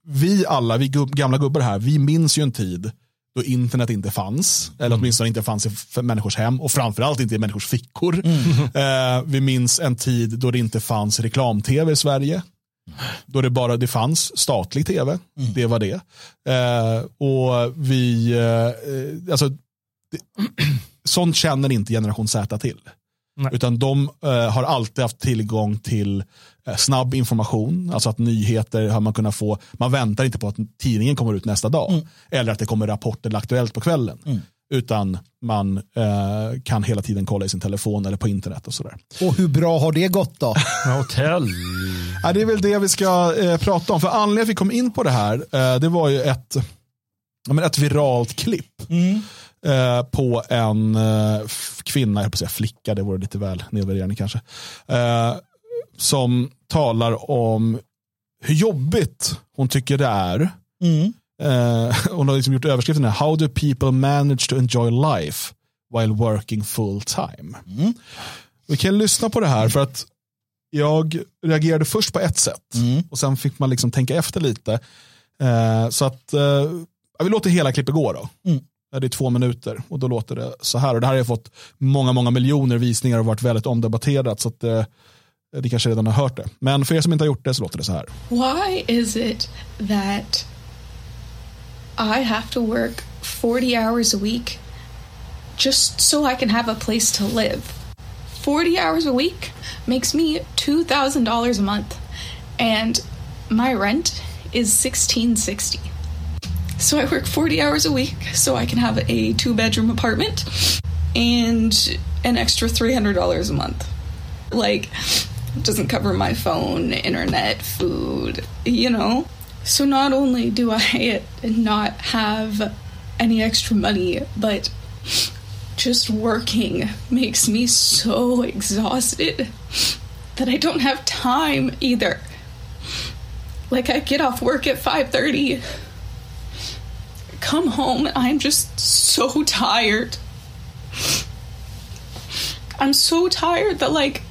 Speaker 1: vi alla, vi gubb, gamla gubbar här, vi minns ju en tid då internet inte fanns, eller mm. åtminstone inte fanns i människors hem och framförallt inte i människors fickor. Mm. Uh, vi minns en tid då det inte fanns reklam-tv i Sverige. Då det bara det fanns statlig tv. Mm. Det var det. Eh, och vi, eh, alltså, det, sånt känner inte generation Z till. Nej. Utan de eh, har alltid haft tillgång till eh, snabb information, alltså att nyheter har man kunnat få, man väntar inte på att tidningen kommer ut nästa dag. Mm. Eller att det kommer rapport eller aktuellt på kvällen. Mm utan man eh, kan hela tiden kolla i sin telefon eller på internet och sådär.
Speaker 2: Och hur bra har det gått då?
Speaker 3: Hotell.
Speaker 1: ja, det är väl det vi ska eh, prata om. För anledningen att vi kom in på det här, eh, det var ju ett, men ett viralt klipp. Mm. Eh, på en eh, kvinna, jag på säga flicka, det vore lite väl nedvärderande kanske. Eh, som talar om hur jobbigt hon tycker det är mm Uh, hon har liksom gjort överskriften här. How do people manage to enjoy life while working full time? Mm. Vi kan lyssna på det här för att jag reagerade först på ett sätt mm. och sen fick man liksom tänka efter lite. Uh, så att uh, vi låter hela klippet gå då. Mm. Det är två minuter och då låter det så här. Och det här har fått många, många miljoner visningar och varit väldigt omdebatterat. Så att uh, ni kanske redan har hört det. Men för er som inte har gjort det så låter det så här.
Speaker 4: Why is it that I have to work 40 hours a week just so I can have a place to live. 40 hours a week makes me $2,000 a month and my rent is 1660. So I work 40 hours a week so I can have a two bedroom apartment and an extra $300 a month. Like It doesn't cover my phone, internet, food, you know? So not only do I not have any extra money, but just working makes me so exhausted that I don't have time either. Like I get off work at 5:30, come home I'm just so tired. I'm so tired that like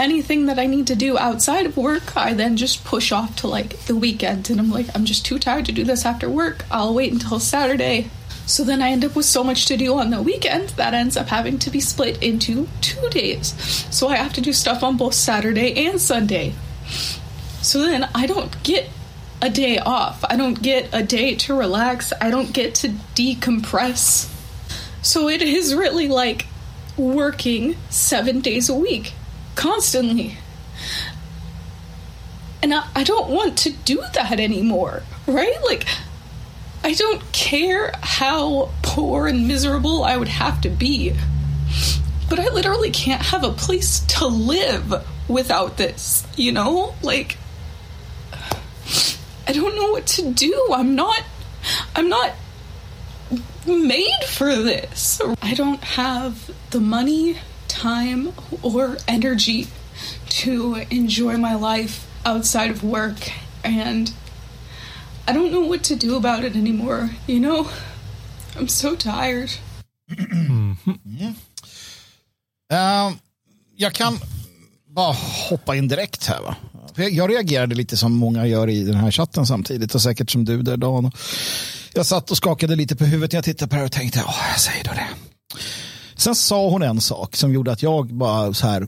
Speaker 4: anything that I need to do outside of work, I then just push off to like the weekend and I'm like I'm just too tired to do this after work. I'll wait until Saturday. So then I end up with so much to do on the weekend that ends up having to be split into two days. So I have to do stuff on both Saturday and Sunday. So then I don't get a day off. I don't get a day to relax. I don't get to decompress. So it is really like working seven days a week, constantly. And I, I don't want to do that anymore, right? Like, I don't care how poor and miserable I would have to be. But I literally can't have a place to live without this, you know? Like I don't know what to do. I'm not I'm not made for this. I don't have the money, time, or energy to enjoy my life outside of work and I don't know what to do about it anymore, you know? I'm so tired.
Speaker 2: Mm. Uh, jag kan bara hoppa in direkt här. Va? Jag reagerade lite som många gör i den här chatten samtidigt och säkert som du där Dan. Jag satt och skakade lite på huvudet när jag tittade på det här och tänkte, ja, jag säger då det. Sen sa hon en sak som gjorde att jag bara så här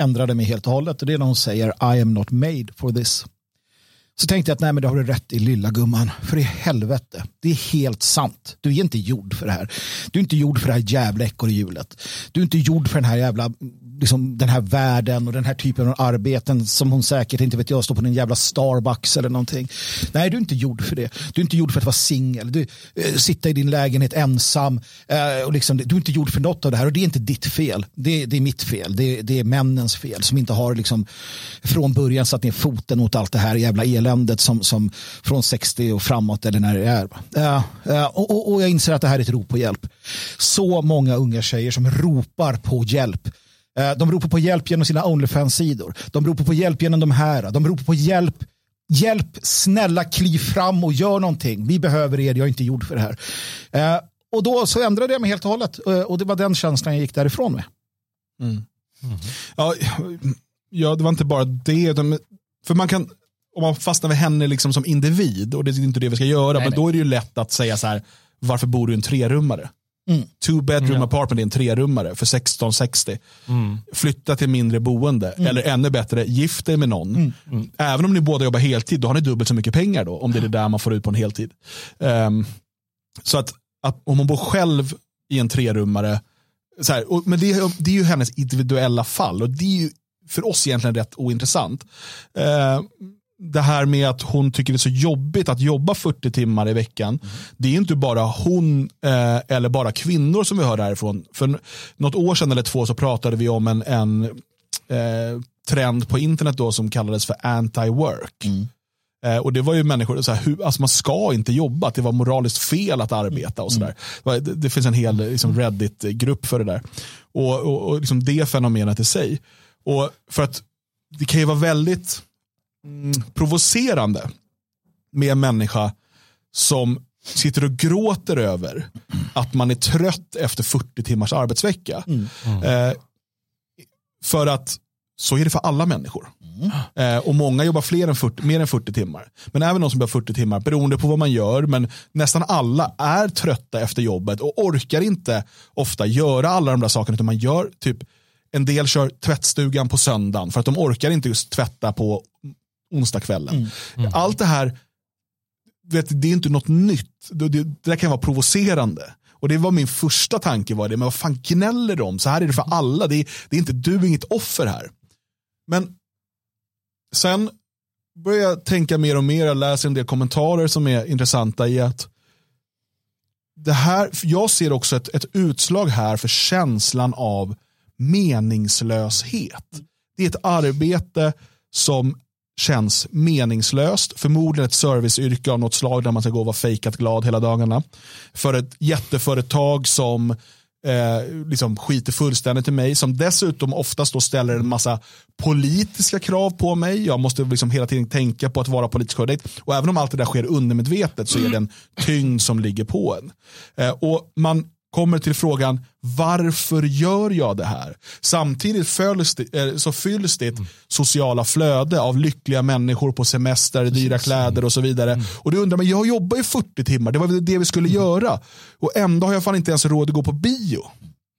Speaker 2: ändrade mig helt och hållet och det är när hon säger I am not made for this. Så tänkte jag att nej men det har du rätt i lilla gumman. För i helvete, det är helt sant. Du är inte gjord för det här. Du är inte gjord för det här jävla ekorrhjulet. Du är inte gjord för den här jävla liksom, den här världen och den här typen av arbeten som hon säkert inte vet jag står på en jävla Starbucks eller någonting. Nej, du är inte gjord för det. Du är inte gjord för att vara singel. Du äh, sitta i din lägenhet ensam äh, och liksom, du är inte gjord för något av det här och det är inte ditt fel. Det, det är mitt fel. Det, det, är männens fel som inte har liksom från början satt ner foten mot allt det här jävla eländet som, som från 60 och framåt eller när det är. Äh, och, och, och jag inser att det här är ett rop på hjälp. Så många unga tjejer som ropar på hjälp de ropar på hjälp genom sina Onlyfans-sidor. De ropar på hjälp genom de här. De ropar på hjälp. Hjälp, snälla kliv fram och gör någonting. Vi behöver er, jag är inte gjord för det här. Eh, och då så ändrade jag mig helt och hållet. Eh, och det var den känslan jag gick därifrån med.
Speaker 1: Mm. Mm. Ja, ja, det var inte bara det. För man kan, om man fastnar vid henne liksom som individ, och det är inte det vi ska göra, nej, men nej. då är det ju lätt att säga så här, varför bor du i en trerummare? Mm. Two bedroom mm. apartment är en trerummare för 1660. Mm. Flytta till mindre boende. Mm. Eller ännu bättre, gift dig med någon. Mm. Mm. Även om ni båda jobbar heltid, då har ni dubbelt så mycket pengar då. Om det är det där man får ut på en heltid. Um, så att, att, om hon bor själv i en trerummare. Så här, och, men det, det är ju hennes individuella fall. Och det är ju för oss egentligen rätt ointressant. Uh, det här med att hon tycker det är så jobbigt att jobba 40 timmar i veckan. Mm. Det är inte bara hon eh, eller bara kvinnor som vi hör därifrån. För något år sedan eller två så pratade vi om en, en eh, trend på internet då som kallades för anti-work. Mm. Eh, och det var ju människor, så här, hur, alltså man ska inte jobba, det var moraliskt fel att arbeta och sådär. Mm. Det, det, finns en hel liksom, Reddit-grupp för det där. Och, och, och liksom det fenomenet i sig. Och för att det kan ju vara väldigt provocerande med en människa som sitter och gråter över att man är trött efter 40 timmars arbetsvecka. Mm. Mm. Eh, för att så är det för alla människor. Mm. Eh, och många jobbar fler än 40, mer än 40 timmar. Men även de som jobbar 40 timmar, beroende på vad man gör, men nästan alla är trötta efter jobbet och orkar inte ofta göra alla de där sakerna, utan man gör typ en del kör tvättstugan på söndagen för att de orkar inte just tvätta på onsdagskvällen. Mm. Mm. Allt det här, vet, det är inte något nytt. Det, det, det där kan vara provocerande. Och det var min första tanke, var det, men vad fan gnäller de? Så här är det för alla, det är, det är inte du, inget offer här. Men sen börjar jag tänka mer och mer, jag läser en del kommentarer som är intressanta i att det här, jag ser också ett, ett utslag här för känslan av meningslöshet det är ett arbete som känns meningslöst. Förmodligen ett serviceyrke av något slag där man ska gå och vara fejkat glad hela dagarna. För ett jätteföretag som eh, liksom skiter fullständigt i mig. Som dessutom oftast då ställer en massa politiska krav på mig. Jag måste liksom hela tiden tänka på att vara politiskt korrekt. Och även om allt det där sker undermedvetet så är det en tyngd som ligger på en. Eh, och man kommer till frågan varför gör jag det här? Samtidigt fylls det, eh, så fylls det mm. sociala flöde av lyckliga människor på semester, dyra kläder och så vidare. Mm. Och du undrar, men jag jobbar ju 40 timmar, det var det vi skulle mm. göra. Och ändå har jag fan inte ens råd att gå på bio.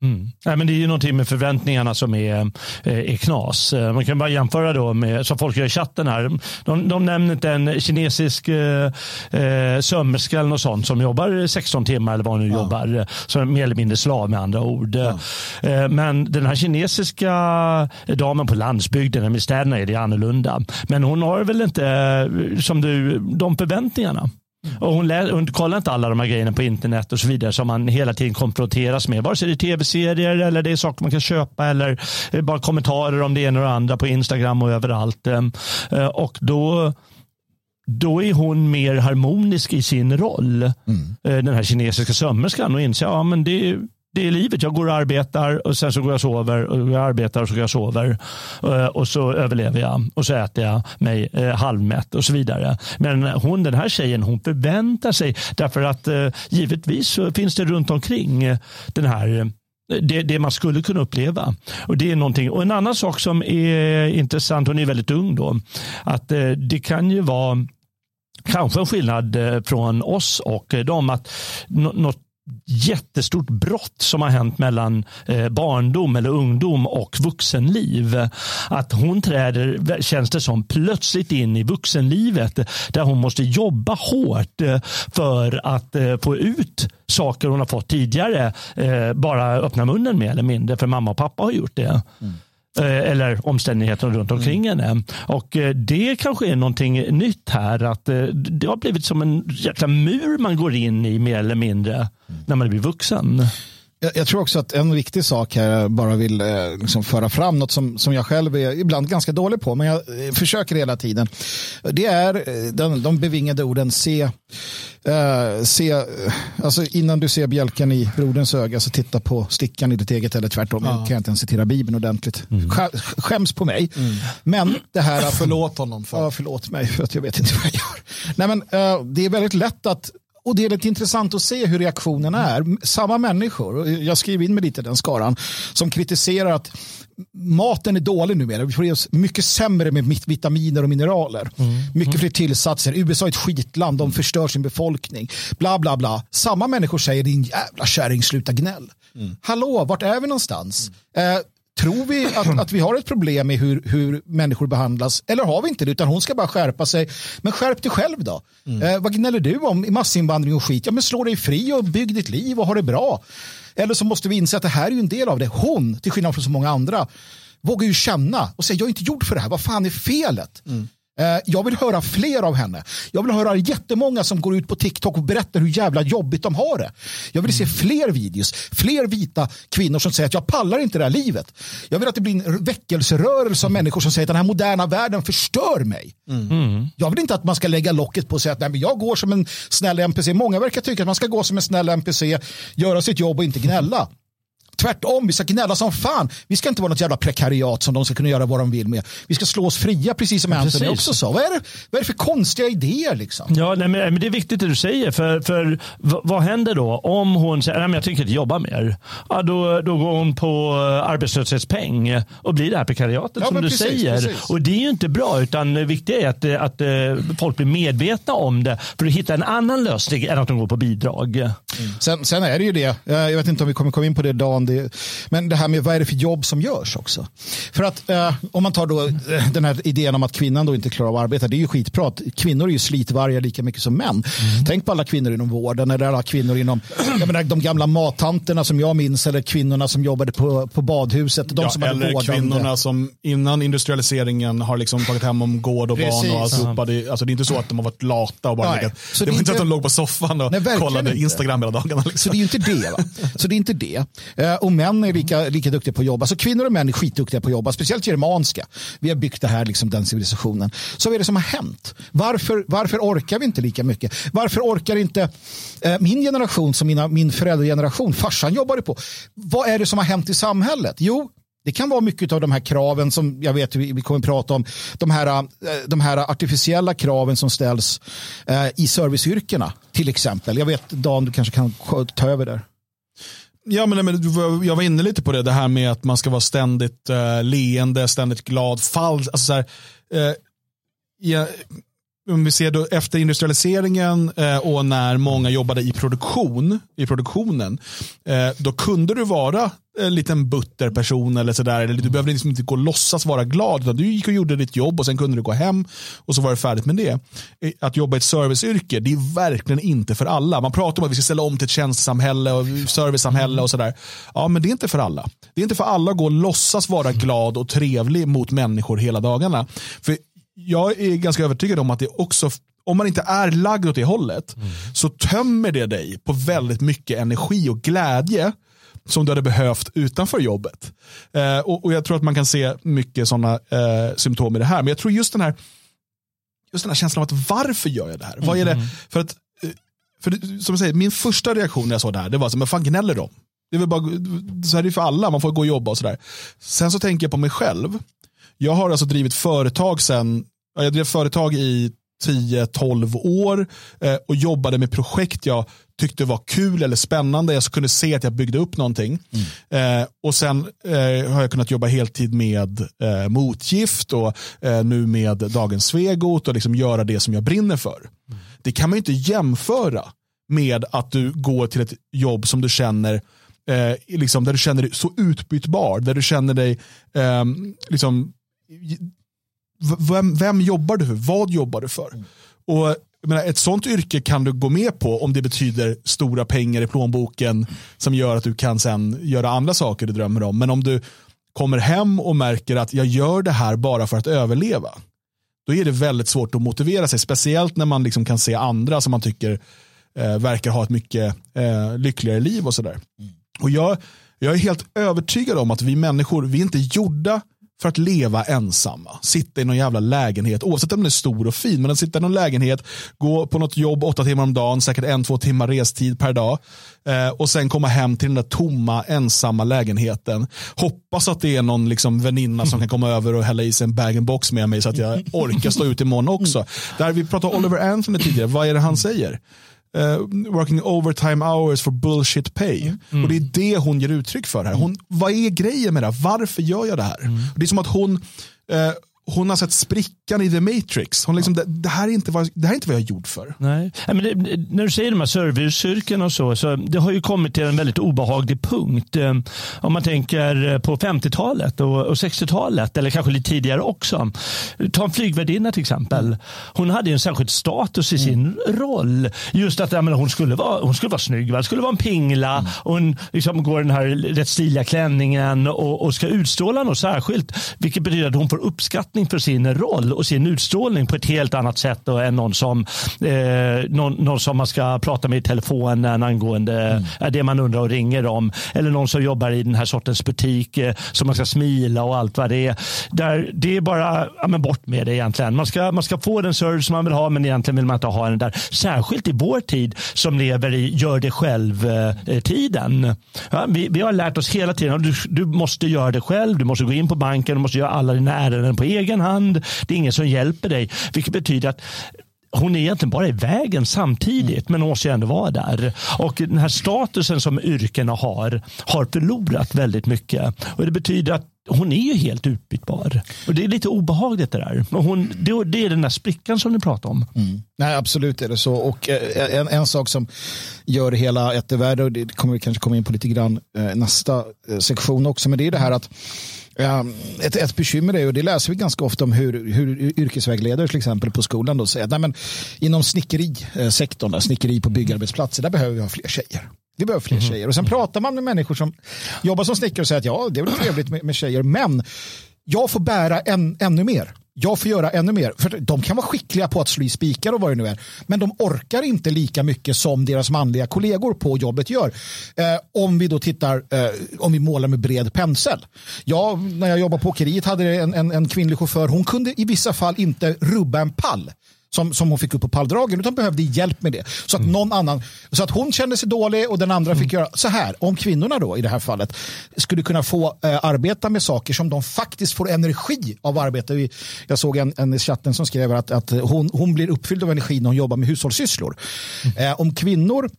Speaker 3: Mm. Nej, men det är ju någonting med förväntningarna som är, eh, är knas. Eh, man kan bara jämföra då med, som folk gör i chatten här. De, de nämner inte en kinesisk eh, eh sömmerska eller något sånt som jobbar 16 timmar eller vad nu ja. jobbar. Som mer eller mindre slav med andra ord. Ja. Men den här kinesiska damen på landsbygden, i städerna är det annorlunda. Men hon har väl inte som du, de förväntningarna. Och hon, lä- hon kollar inte alla de här grejerna på internet och så vidare som man hela tiden konfronteras med. Vare sig det är tv-serier eller det är saker man kan köpa eller bara kommentarer om det ena och det andra på Instagram och överallt. Ehm, eh, och då då är hon mer harmonisk i sin roll, mm. Eh, den här kinesiska sömmerskan och inser att ja, det, det är livet. Jag går och arbetar och sen så går jag och sover och jag arbetar och så går jag och sover eh, och så överlever jag och så äter jag mig eh, halvmätt och så vidare. Men hon, den här tjejen, hon förväntar sig därför att eh, givetvis så finns det runt omkring den här det, det, man skulle kunna uppleva. Och det är någonting. Och en annan sak som är intressant, hon är väldigt ung då, att det kan ju vara kanske en skillnad från oss och dem att något jättestort brott som har hänt mellan eh, barndom eller ungdom och vuxenliv. Att hon träder, känns det som, plötsligt in i vuxenlivet där hon måste jobba hårt eh, för att eh, få ut saker hon har fått tidigare. Eh, bara öppna munnen mer eller mindre, för mamma och pappa har gjort det. Mm. Eh, eller omständigheterna runt omkring mm. henne. Och eh, det kanske är någonting nytt här, att eh, det har blivit som en jäkla mur man går in i mer eller mindre mm. när man blir vuxen.
Speaker 2: Jag, jag, tror också att en viktig sak här, jag bara vill eh, liksom föra fram något som, som jag själv är ibland ganska dålig på, men jag eh, försöker hela tiden. Det är eh, de, de bevingade orden se, eh, se alltså innan du ser bjälken i broderns öga så titta på stickan i ditt eget eller tvärtom. Ja. Jag kan inte ens citera Bibeln ordentligt. Mm. Skäms på mig. Mm. Men det här att,
Speaker 1: förlåt honom.
Speaker 2: För. Ja, förlåt mig för att jag vet inte vad jag gör. Nej, men, det är väldigt lätt att och det är lite intressant att se hur reaktionerna är. Samma människor, jag skriver in mig lite i den skaran, som kritiserar att maten är dålig numera. Vi får i oss mycket sämre med vitaminer och mineraler. Mm. Mycket mm. fler tillsatser. USA är ett skitland, de förstör sin befolkning. Bla bla bla. Samma människor säger din jävla kärring, sluta gnäll. Mm. Hallå, vart är vi någonstans? Mm. Eh, Tror vi att, att vi har ett problem med hur, hur människor behandlas eller har vi inte det utan hon ska bara skärpa sig. Men skärp dig själv då. Mm. Eh, vad gnäller du om massinvandring och skit? Ja men slå dig fri och bygg ditt liv och ha det bra. Eller så måste vi inse att det här är en del av det. Hon, till skillnad från så många andra, vågar ju känna och säga jag är inte gjord för det här. Vad fan är felet? Mm. Eh, jag vill höra fler av henne. Jag vill höra jättemånga som går ut på TikTok och berättar hur jävla jobbigt de har det. Jag vill se mm. fler videos, fler vita kvinnor som säger att jag pallar inte det här livet. Jag vill att det blir en väckelserörelse av människor som säger att den här moderna världen förstör mig. Mm. Jag vill inte att man ska lägga locket på och säga att nej, men jag går som en snäll NPC. Många verkar tycka att man ska gå som en snäll NPC, göra sitt jobb och inte gnälla. Tvärtom, vi ska gnälla som fan. Vi ska inte vara något jävla prekariat som de ska kunna göra vad de vill med. Vi ska slå oss fria, precis som ja, Anthony också sa. Vad är, det, vad är det för konstiga idéer? Liksom?
Speaker 3: Ja, nej, men, det är viktigt det du säger. För, för vad händer då om hon säger att jag tänker inte jobba mer? Ja, då, då går hon på arbetslöshetspeng och blir det här prekariatet ja, som du precis, säger. Precis. Och det är ju inte bra, utan det viktiga är att, att, att folk blir medvetna om det för att hitta en annan lösning än att de går på bidrag. Mm.
Speaker 2: Sen, sen är det ju det, jag vet inte om vi kommer komma in på det Dan, det, men det här med vad är det för jobb som görs också. För att eh, om man tar då eh, den här idén om att kvinnan då inte klarar av att arbeta, det är ju skitprat. Kvinnor är ju slitvargar lika mycket som män. Mm. Tänk på alla kvinnor inom vården eller alla kvinnor inom jag menar, de gamla mattanterna som jag minns eller kvinnorna som jobbade på, på badhuset. De
Speaker 1: ja,
Speaker 2: som
Speaker 1: eller hade kvinnorna som innan industrialiseringen har liksom tagit hem om gård och Precis. barn och alltihopa. Det, alltså, det är inte så att de har varit lata och bara legat. Det, det var inte att de låg på soffan och Nej, kollade inte. Instagram hela dagarna. Liksom.
Speaker 2: Så det är ju inte det. Va? Så det är inte det. Eh, och män är lika, lika duktiga på att jobba. Så kvinnor och män är skitduktiga på att jobba, speciellt germanska. Vi har byggt det här, liksom, den civilisationen. Så vad är det som har hänt? Varför, varför orkar vi inte lika mycket? Varför orkar inte eh, min generation som mina, min föräldrageneration, farsan jobbade på. Vad är det som har hänt i samhället? Jo, det kan vara mycket av de här kraven som jag vet vi kommer att prata om. De här, eh, de här artificiella kraven som ställs eh, i serviceyrkena till exempel. Jag vet Dan, du kanske kan ta över där.
Speaker 1: Ja, men, men, jag var inne lite på det, det här med att man ska vara ständigt uh, leende, ständigt glad, falsk. Alltså så här, eh, ja, om vi ser då efter industrialiseringen eh, och när många jobbade i produktion, i produktionen, eh, då kunde du vara en liten butter person eller sådär. Eller du behövde liksom inte gå och låtsas vara glad. Utan du gick och gjorde ditt jobb och sen kunde du gå hem och så var det färdigt med det. Eh, att jobba i ett serviceyrke, det är verkligen inte för alla. Man pratar om att vi ska ställa om till ett tjänstesamhälle och servicesamhälle och sådär. Ja, men det är inte för alla. Det är inte för alla att gå och låtsas vara glad och trevlig mot människor hela dagarna. För jag är ganska övertygad om att det också, om man inte är lagd åt det hållet, mm. så tömmer det dig på väldigt mycket energi och glädje som du hade behövt utanför jobbet. Eh, och, och, Jag tror att man kan se mycket sådana eh, symptom i det här. Men jag tror just den här, just den här känslan av att varför gör jag det här? Mm. Vad är det? Mm. För att, eh, för som jag säger, min första reaktion när jag såg det här, det var så, men fan gnäller de? Det är väl bara, så är det för alla, man får gå och jobba och sådär. Sen så tänker jag på mig själv. Jag har alltså drivit företag sen, jag drev företag i 10-12 år eh, och jobbade med projekt jag tyckte var kul eller spännande. Jag kunde se att jag byggde upp någonting. Mm. Eh, och sen eh, har jag kunnat jobba heltid med eh, motgift och eh, nu med Dagens Svegot och liksom göra det som jag brinner för. Mm. Det kan man inte jämföra med att du går till ett jobb som du känner eh, liksom, där du känner dig så utbytbar, där du känner dig ehm, liksom, vem, vem jobbar du för? Vad jobbar du för? Mm. Och menar, ett sånt yrke kan du gå med på om det betyder stora pengar i plånboken som gör att du kan sen göra andra saker du drömmer om. Men om du kommer hem och märker att jag gör det här bara för att överleva. Då är det väldigt svårt att motivera sig. Speciellt när man liksom kan se andra som man tycker eh, verkar ha ett mycket eh, lyckligare liv och sådär. Mm. Och jag, jag är helt övertygad om att vi människor, vi är inte gjorda för att leva ensamma. Sitta i någon jävla lägenhet, oavsett om den är stor och fin, men att sitta i någon lägenhet, gå på något jobb åtta timmar om dagen, säkert en, två timmar restid per dag eh, och sen komma hem till den där tomma, ensamma lägenheten. Hoppas att det är någon liksom väninna som kan komma över och hälla i sig en bag-and-box med mig så att jag orkar stå ut imorgon också. Där vi pratade Oliver Anthony tidigare, vad är det han säger? Uh, working overtime hours for bullshit pay. Mm. Och det är det hon ger uttryck för här. Hon, vad är grejen med det? Varför gör jag det här? Mm. Det är som att hon, uh, hon har sett sprickan i The Matrix. Hon liksom, det, det, här är inte vad, det här är inte vad jag är gjord för.
Speaker 3: Nej. men det, när du säger de här serviceyrken och så, så, det har ju kommit till en väldigt obehaglig punkt. Eh, om man tänker eh, på 50-talet och, och 60-talet, eller kanske lite tidigare också. Ta en flygvärdinna till exempel. Hon hade en särskild status i sin mm. roll. Just att menar, hon, skulle vara, hon skulle vara snygg, hon skulle vara en pingla. Mm. Och hon liksom går den här rätt stiliga klänningen och, och ska utstråla något särskilt. Vilket betyder att hon får uppskattning uppskattning för sin roll och sin utstrålning på ett helt annat sätt än någon som, eh, någon, någon, som man ska prata med i telefonen angående mm. Eh, det man undrar och ringer om. Eller någon som jobbar i den här sortens butik eh, som man ska smila och allt vad det är. Där, det är bara ja, men bort med det egentligen. Man ska, man ska få den service man vill ha men egentligen vill man inte ha den där. Särskilt i vår tid som lever i gör det själv-tiden. Eh, ja, vi, vi har lärt oss hela tiden du, du måste göra det själv. Du måste gå in på banken, du måste göra alla dina ärenden på egen egen hand. Det är ingen som hjälper dig. Vilket betyder att hon är egentligen bara i vägen samtidigt, men hon måste ju ändå vara där. Och den här statusen som yrkena har, har förlorat väldigt mycket. Och Det betyder att hon är ju helt utbytbar. Och Det är lite obehagligt det där. Och hon, det, det är den där sprickan som ni pratar om.
Speaker 2: Mm. Nej, absolut är det så. Och eh, en, en sak som gör det hela värre, och det kommer vi kanske komma in på lite grann eh, nästa eh, sektion också, men det är det här att ett, ett bekymmer är, och det läser vi ganska ofta om hur, hur yrkesvägledare till exempel på skolan då säger att inom snickerisektorn, snickeri på byggarbetsplatser, där behöver vi ha fler tjejer. Vi behöver fler mm. tjejer. Och sen pratar man med människor som jobbar som snickare och säger att ja, det är väl trevligt med, med tjejer, men jag får bära en, ännu mer. jag får göra ännu mer. För de kan vara skickliga på att slå i spikar och vad det nu är. Men de orkar inte lika mycket som deras manliga kollegor på jobbet gör. Eh, om vi då tittar, eh, om vi målar med bred pensel. Ja, när jag jobbade på åkeriet hade en, en, en kvinnlig chaufför. Hon kunde i vissa fall inte rubba en pall som, som hon fick upp på palldragen utan behövde hjälp med det. Så att, mm. någon annan, så att hon kände sig dålig och den andra mm. fick göra så här. Om kvinnorna då i det här fallet skulle kunna få eh, arbeta med saker som de faktiskt får energi av arbete. Jag såg en, en i chatten som skrev att, att hon, hon blir uppfylld av energi när hon jobbar med hushållssysslor. Mm. Eh, om kvinnor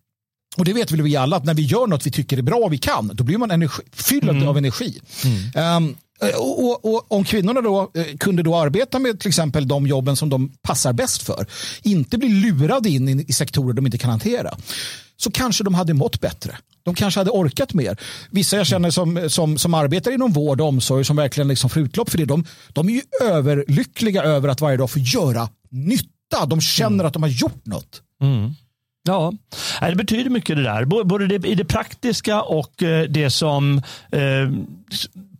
Speaker 2: och det vet väl vi alla att när vi gör något vi tycker är bra och vi kan, då blir man energi, fylld mm. av energi. Mm. Um, och, och, och, om kvinnorna då eh, kunde då arbeta med till exempel de jobben som de passar bäst för, inte bli lurade in i, i sektorer de inte kan hantera, så kanske de hade mått bättre. De kanske hade orkat mer. Vissa jag känner som, som, som arbetar inom vård och omsorg som verkligen liksom får utlopp för det, de, de är ju överlyckliga över att varje dag få göra nytta. De känner mm. att de har gjort något.
Speaker 3: Mm. Ja, det betyder mycket det där. Både i det praktiska och eh, det som eh,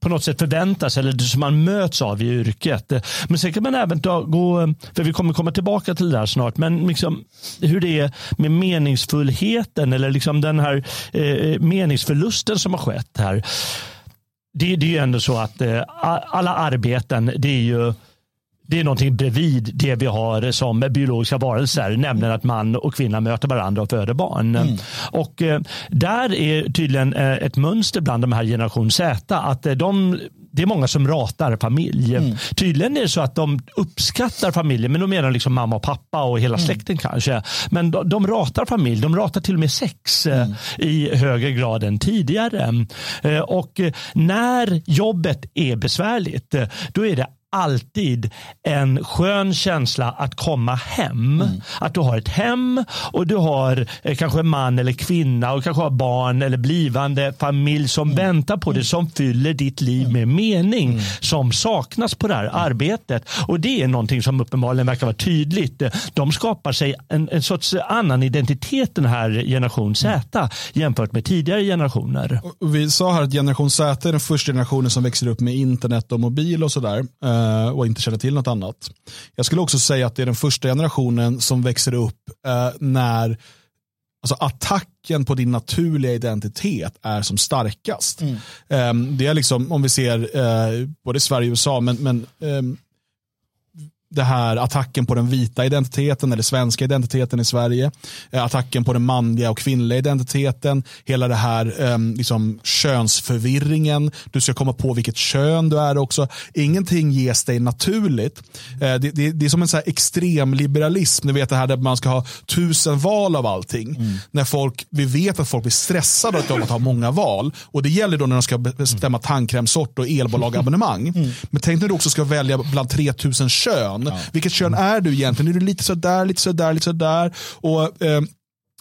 Speaker 3: på något sätt förväntas eller som man möts av i yrket. Men sen kan man även ta, gå, för vi kommer komma tillbaka till det här snart, men liksom hur det är med meningsfullheten eller liksom den här eh, meningsförlusten som har skett här. Det, det är ju ändå så att eh, alla arbeten, det är ju det är någonting bredvid det vi har som biologiska varelser, nämligen att man och kvinna möter varandra och föder barn. Mm. Och eh, där är tydligen eh, ett mönster bland de här generation Z att eh, de det är många som ratar familj. Mm. Tydligen är det så att de uppskattar familjen, men de menar liksom mamma och pappa och hela mm. släkten kanske. Men de, de ratar familj, de ratar till och med sex mm. i högre grad än tidigare. Och när jobbet är besvärligt, då är det alltid en skön känsla att komma hem. Mm. Att du har ett hem och du har eh, kanske en man eller kvinna och kanske har barn eller blivande familj som mm. väntar på dig mm. som fyller ditt liv med mening mm. som saknas på det här arbetet. Och det är någonting som uppenbarligen verkar vara tydligt. De skapar sig en, en sorts annan identitet den här generation Z mm. jämfört med tidigare generationer.
Speaker 1: Vi sa här att generation Z är den första generationen som växer upp med internet och mobil och sådär. Eh, och inte känner till något annat. Jag skulle också säga att det är den första generationen som växer upp eh, när alltså attacken på din naturliga identitet är som starkast. Mm. Ehm, det är liksom, om vi ser eh, både Sverige och USA, men, men ehm, det här attacken på den vita identiteten eller svenska identiteten i Sverige. Eh, attacken på den manliga och kvinnliga identiteten. Hela det här um, liksom, könsförvirringen. Du ska komma på vilket kön du är också. Ingenting ges dig naturligt. Uh, det, det, det, är som en så här extrem liberalism. Ni vet det här där man ska ha tusen val av allting. Mm. När folk, vi vet att folk blir stressade av att ha många val. Och det gäller då när de ska bestämma tandkrämsort och elbolagabonnemang. Mm. Men tänk när du också ska välja bland 3000 kön kön. Ja. Vilket kön är du egentligen? Är du lite sådär, lite sådär, lite sådär? Och eh,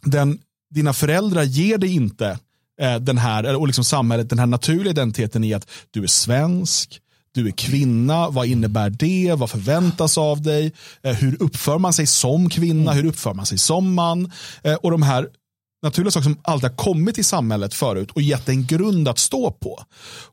Speaker 1: den, dina föräldrar ger dig inte eh, den här, och liksom samhället, den här naturliga identiteten i att du är svensk, du är kvinna, vad innebär det? Vad förväntas av dig? Eh, hur uppför man sig som kvinna? Hur uppför man sig som man? Eh, och de här naturliga saker som alltid har kommit i samhället förut och gett en grund att stå på.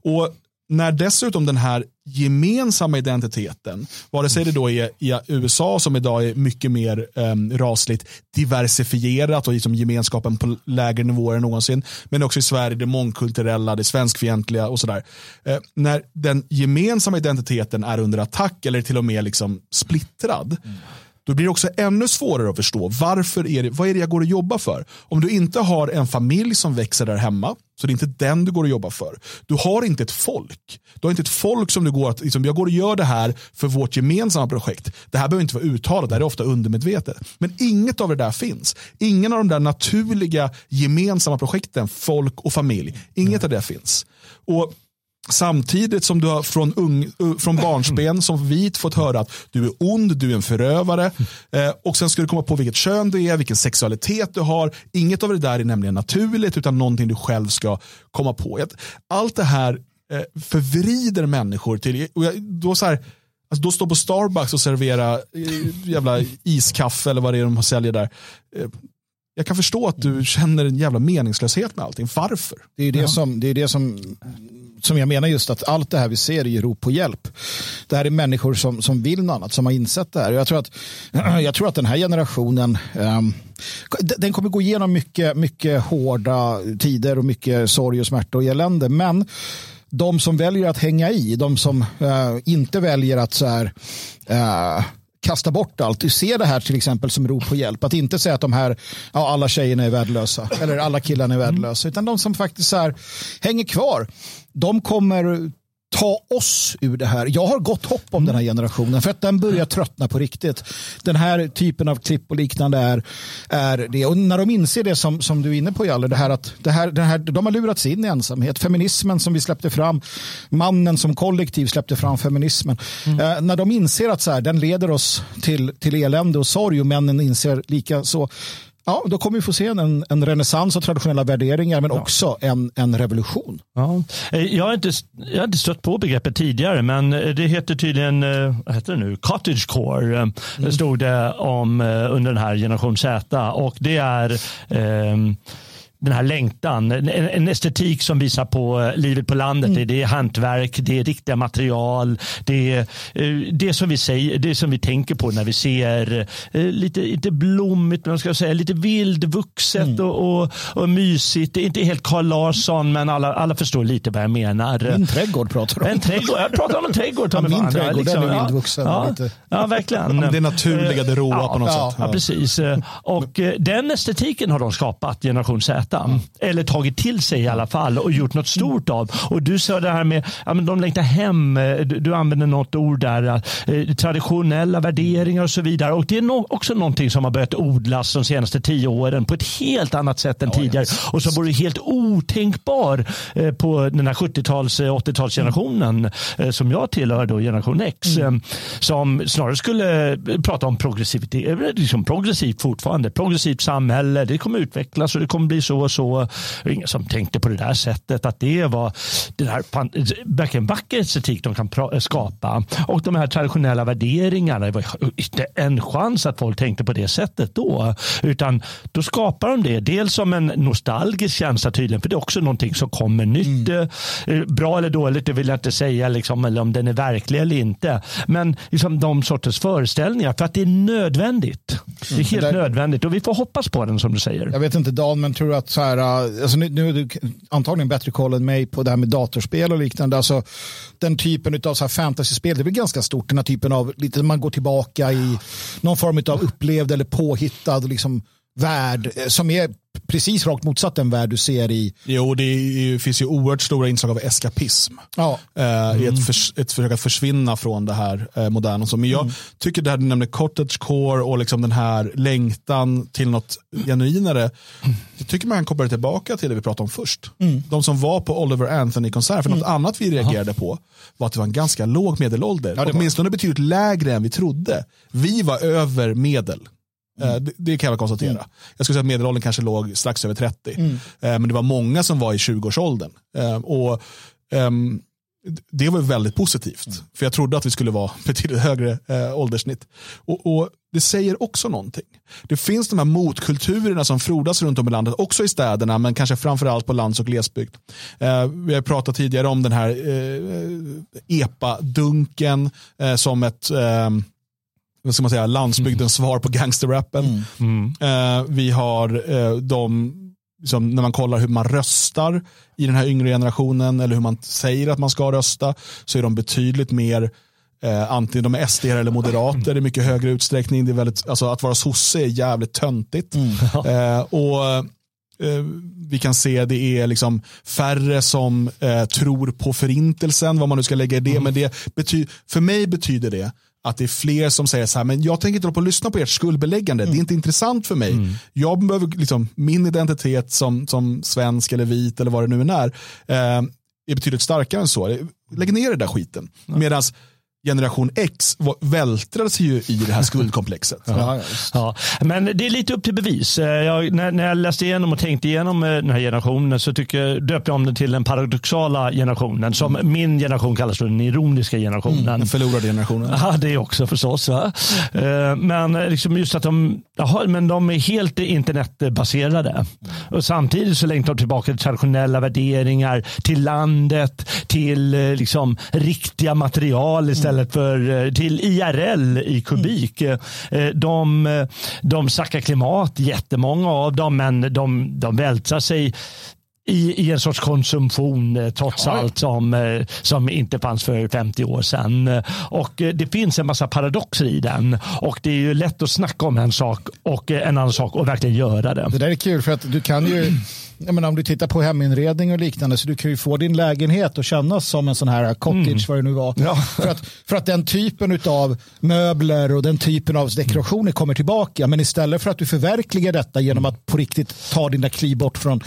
Speaker 1: Och när dessutom den här gemensamma identiteten, vare sig det då är i USA som idag är mycket mer um, rasligt diversifierat och liksom gemenskapen på lägre nivåer än någonsin, men också i Sverige det mångkulturella, det svenskfientliga och sådär. Uh, när den gemensamma identiteten är under attack eller till och med liksom splittrad, mm då blir det också ännu svårare att förstå varför är det, vad är det jag går och jobbar för. Om du inte har en familj som växer där hemma, så det är inte den du går och jobbar för. Du har inte ett folk. Du har inte ett folk som du går att, liksom, jag går och gör det här för vårt gemensamma projekt. Det här behöver inte vara uttalat, det här är ofta undermedvetet. Men inget av det där finns. Ingen av de där naturliga gemensamma projekten, folk och familj, inget av det finns. Och Samtidigt som du har från, ung, från barnsben som vit fått höra att du är ond, du är en förövare. Eh, och sen ska du komma på vilket kön du är, vilken sexualitet du har. Inget av det där är nämligen naturligt utan någonting du själv ska komma på. Allt det här eh, förvrider människor till, och jag, då så här, Alltså då står på Starbucks och servera eh, jävla iskaffe eller vad det är de säljer där. Eh, jag kan förstå att du känner en jävla meningslöshet med allting. Varför?
Speaker 2: Det är det, ja. som, det, är det som som jag menar just att allt det här vi ser är rop på hjälp. Det här är människor som, som vill något annat, som har insett det här. Jag tror att, jag tror att den här generationen um, den kommer gå igenom mycket, mycket hårda tider och mycket sorg och smärta och elände. Men de som väljer att hänga i, de som uh, inte väljer att så här, uh, kasta bort allt. Du ser det här till exempel som rop på hjälp. Att inte säga att de här, ja, alla tjejerna är värdelösa eller alla killarna är värdelösa. Utan de som faktiskt så här, hänger kvar. De kommer ta oss ur det här. Jag har gott hopp om den här generationen för att den börjar tröttna på riktigt. Den här typen av klipp och liknande är, är det. Och när de inser det som, som du är inne på Jalle, det här att det här, det här, de har lurats in i ensamhet. Feminismen som vi släppte fram, mannen som kollektiv släppte fram feminismen. Mm. Eh, när de inser att så här, den leder oss till, till elände och sorg och männen inser lika så Ja, då kommer vi få se en, en renässans av traditionella värderingar men ja. också en, en revolution.
Speaker 3: Ja. Eh, jag, har inte, jag har inte stött på begreppet tidigare men det heter tydligen eh, vad heter det nu? cottagecore. Mm. Stod det om eh, under den här generation Z och det är eh, den här längtan, en, en, estetik som visar på eh, livet på landet. Mm. Det är hantverk, det är riktiga material, det är eh, det som vi säger, det som vi tänker på när vi ser eh, lite, inte blommigt, men ska säga, lite vildvuxet mm. och, och, och, mysigt. Det är inte helt Carl Larsson, men alla, alla förstår lite vad jag menar.
Speaker 2: Min trädgård pratar du
Speaker 3: om. En trädgård, jag pratar om en trädgård.
Speaker 2: Ja, min trädgård, liksom, den är vildvuxen.
Speaker 3: Ja, ja, ja, verkligen.
Speaker 1: det naturliga, det råa ja, på något
Speaker 3: sätt. Ja, precis. Och den estetiken har de skapat, generation Z äta. Mm. Eller tagit till sig i alla fall och gjort något stort av. Och du sa det här med ja, men de längtar hem. Du, du använder något ord där. Eh, traditionella värderingar och så vidare. Och det är no också någonting som har börjat odlas de senaste tio åren på ett helt annat sätt än oh, tidigare. Yes. Och som vore helt otänkbar eh, på den här 70-tals, 80-talsgenerationen eh, som jag tillhör, då, generation X. Mm. Eh, som snarare skulle prata om progressivitet, eh, liksom progressivt fortfarande. Progressivt samhälle, det kommer utvecklas och det kommer bli så och så och ingen som tänkte på det där sättet att det var den här verkligen vacker estetik de kan skapa och de här traditionella värderingarna. Det var inte en chans att folk tänkte på det sättet då, utan då skapar de det. Dels som en nostalgisk känsla tydligen, för det är också någonting som kommer nytt. Mm. Eh, bra eller dåligt, det vill jag inte säga, liksom, eller om den är verklig eller inte. Men liksom de sorters föreställningar, för att det är nödvändigt. Det är mm. helt mm. nödvändigt och vi får hoppas på den som du säger.
Speaker 2: Jag vet inte Dan, men tror du att så här, äh, alltså nu, nu är du antagligen bättre koll än mig på det här med datorspel och liknande. Alltså, den typen av så här fantasyspel, det är väl ganska stort. Den här typen av, lite man går tillbaka i någon form av upplevd eller påhittad liksom, värld eh, som är precis rakt motsatt den värld du ser i...
Speaker 1: Jo, det är, finns ju oerhört stora inslag av eskapism. Ja. Eh, mm. ett, för, ett försök att försvinna från det här eh, moderna. Så. Men jag mm. tycker det här du nämnde cottagecore och liksom den här längtan till något genuinare. Jag tycker man kan koppla tillbaka till det vi pratade om först. Mm. De som var på Oliver Anthony-konsert. För något mm. annat vi reagerade Aha. på var att det var en ganska låg medelålder. Ja, Åtminstone betydligt lägre än vi trodde. Vi var över medel. Mm. Eh, det, det, kan jag konstatera. Mm. Jag skulle säga att medelåldern kanske låg strax över 30. Mm. Eh, men det var många som var i 20-årsåldern. Eh, och um, det var väldigt positivt. Mm. För jag trodde att vi skulle vara betydligt högre eh, ålderssnitt. Och, och, Det säger också någonting. Det finns de här motkulturerna som frodas runt om i landet, också i städerna, men kanske framförallt på lands och glesbygd. Eh, vi har pratat tidigare om den här eh, epa-dunken eh, som ett vad ska man säga, landsbygdens mm. svar på gangsterrappen. Mm. Mm. Eh, vi har eh, de, liksom, när man kollar hur man röstar i den här yngre generationen eller hur man säger att man ska rösta så är de betydligt mer eh, antingen de är SD eller moderater i mycket högre utsträckning. Det är väldigt, alltså, att vara sosse är jävligt töntigt. Mm. Eh, och eh, vi kan se det är liksom färre som eh, tror på förintelsen, vad man nu ska lägga i det. Mm. Men det bety för mig betyder det att det är fler som säger så här, men jag tänker inte hålla på lyssna på ert skuldbeläggande, mm. det är inte intressant för mig. Mm. Jag behöver liksom, min identitet som, som svensk eller vit eller vad det nu än är, eh, är betydligt starkare än så. Lägg ner det där skiten. Ja. Medan generation X vältrade sig ju i det här skuldkomplexet.
Speaker 3: ja, ja, Men det är lite upp till bevis. Eh, jag, när, när jag läste igenom och tänkte igenom eh, den här generationen så tycker jag, döpte jag om den till den paradoxala generationen. Som mm. min generation kallas för den ironiska generationen. Mm,
Speaker 1: den förlorade generationen.
Speaker 3: Ja, det också förstås. Va? Eh, men liksom just att de, jaha, men de är helt internetbaserade. Och samtidigt så längtar de tillbaka till traditionella värderingar, till landet, till liksom, riktiga material istället istället för eh, till IRL i kubik. Mm. De, de sackar klimat, jättemånga av dem, men de, de vältrar sig i, i en sorts konsumtion trots ja. allt som, som inte fanns för 50 år sedan. Och det finns en massa paradoxer i den och det är ju lätt att snacka om en sak och en annan sak och verkligen göra det.
Speaker 2: Det där är kul för att du kan ju jag menar, om du tittar på heminredning och liknande så du kan ju få din lägenhet att kännas som en sån här cottage mm. vad det nu var. Ja. För, att, för att den typen av möbler och den typen av dekorationer kommer tillbaka. Men istället för att du förverkligar detta genom att på riktigt ta dina kliv bort från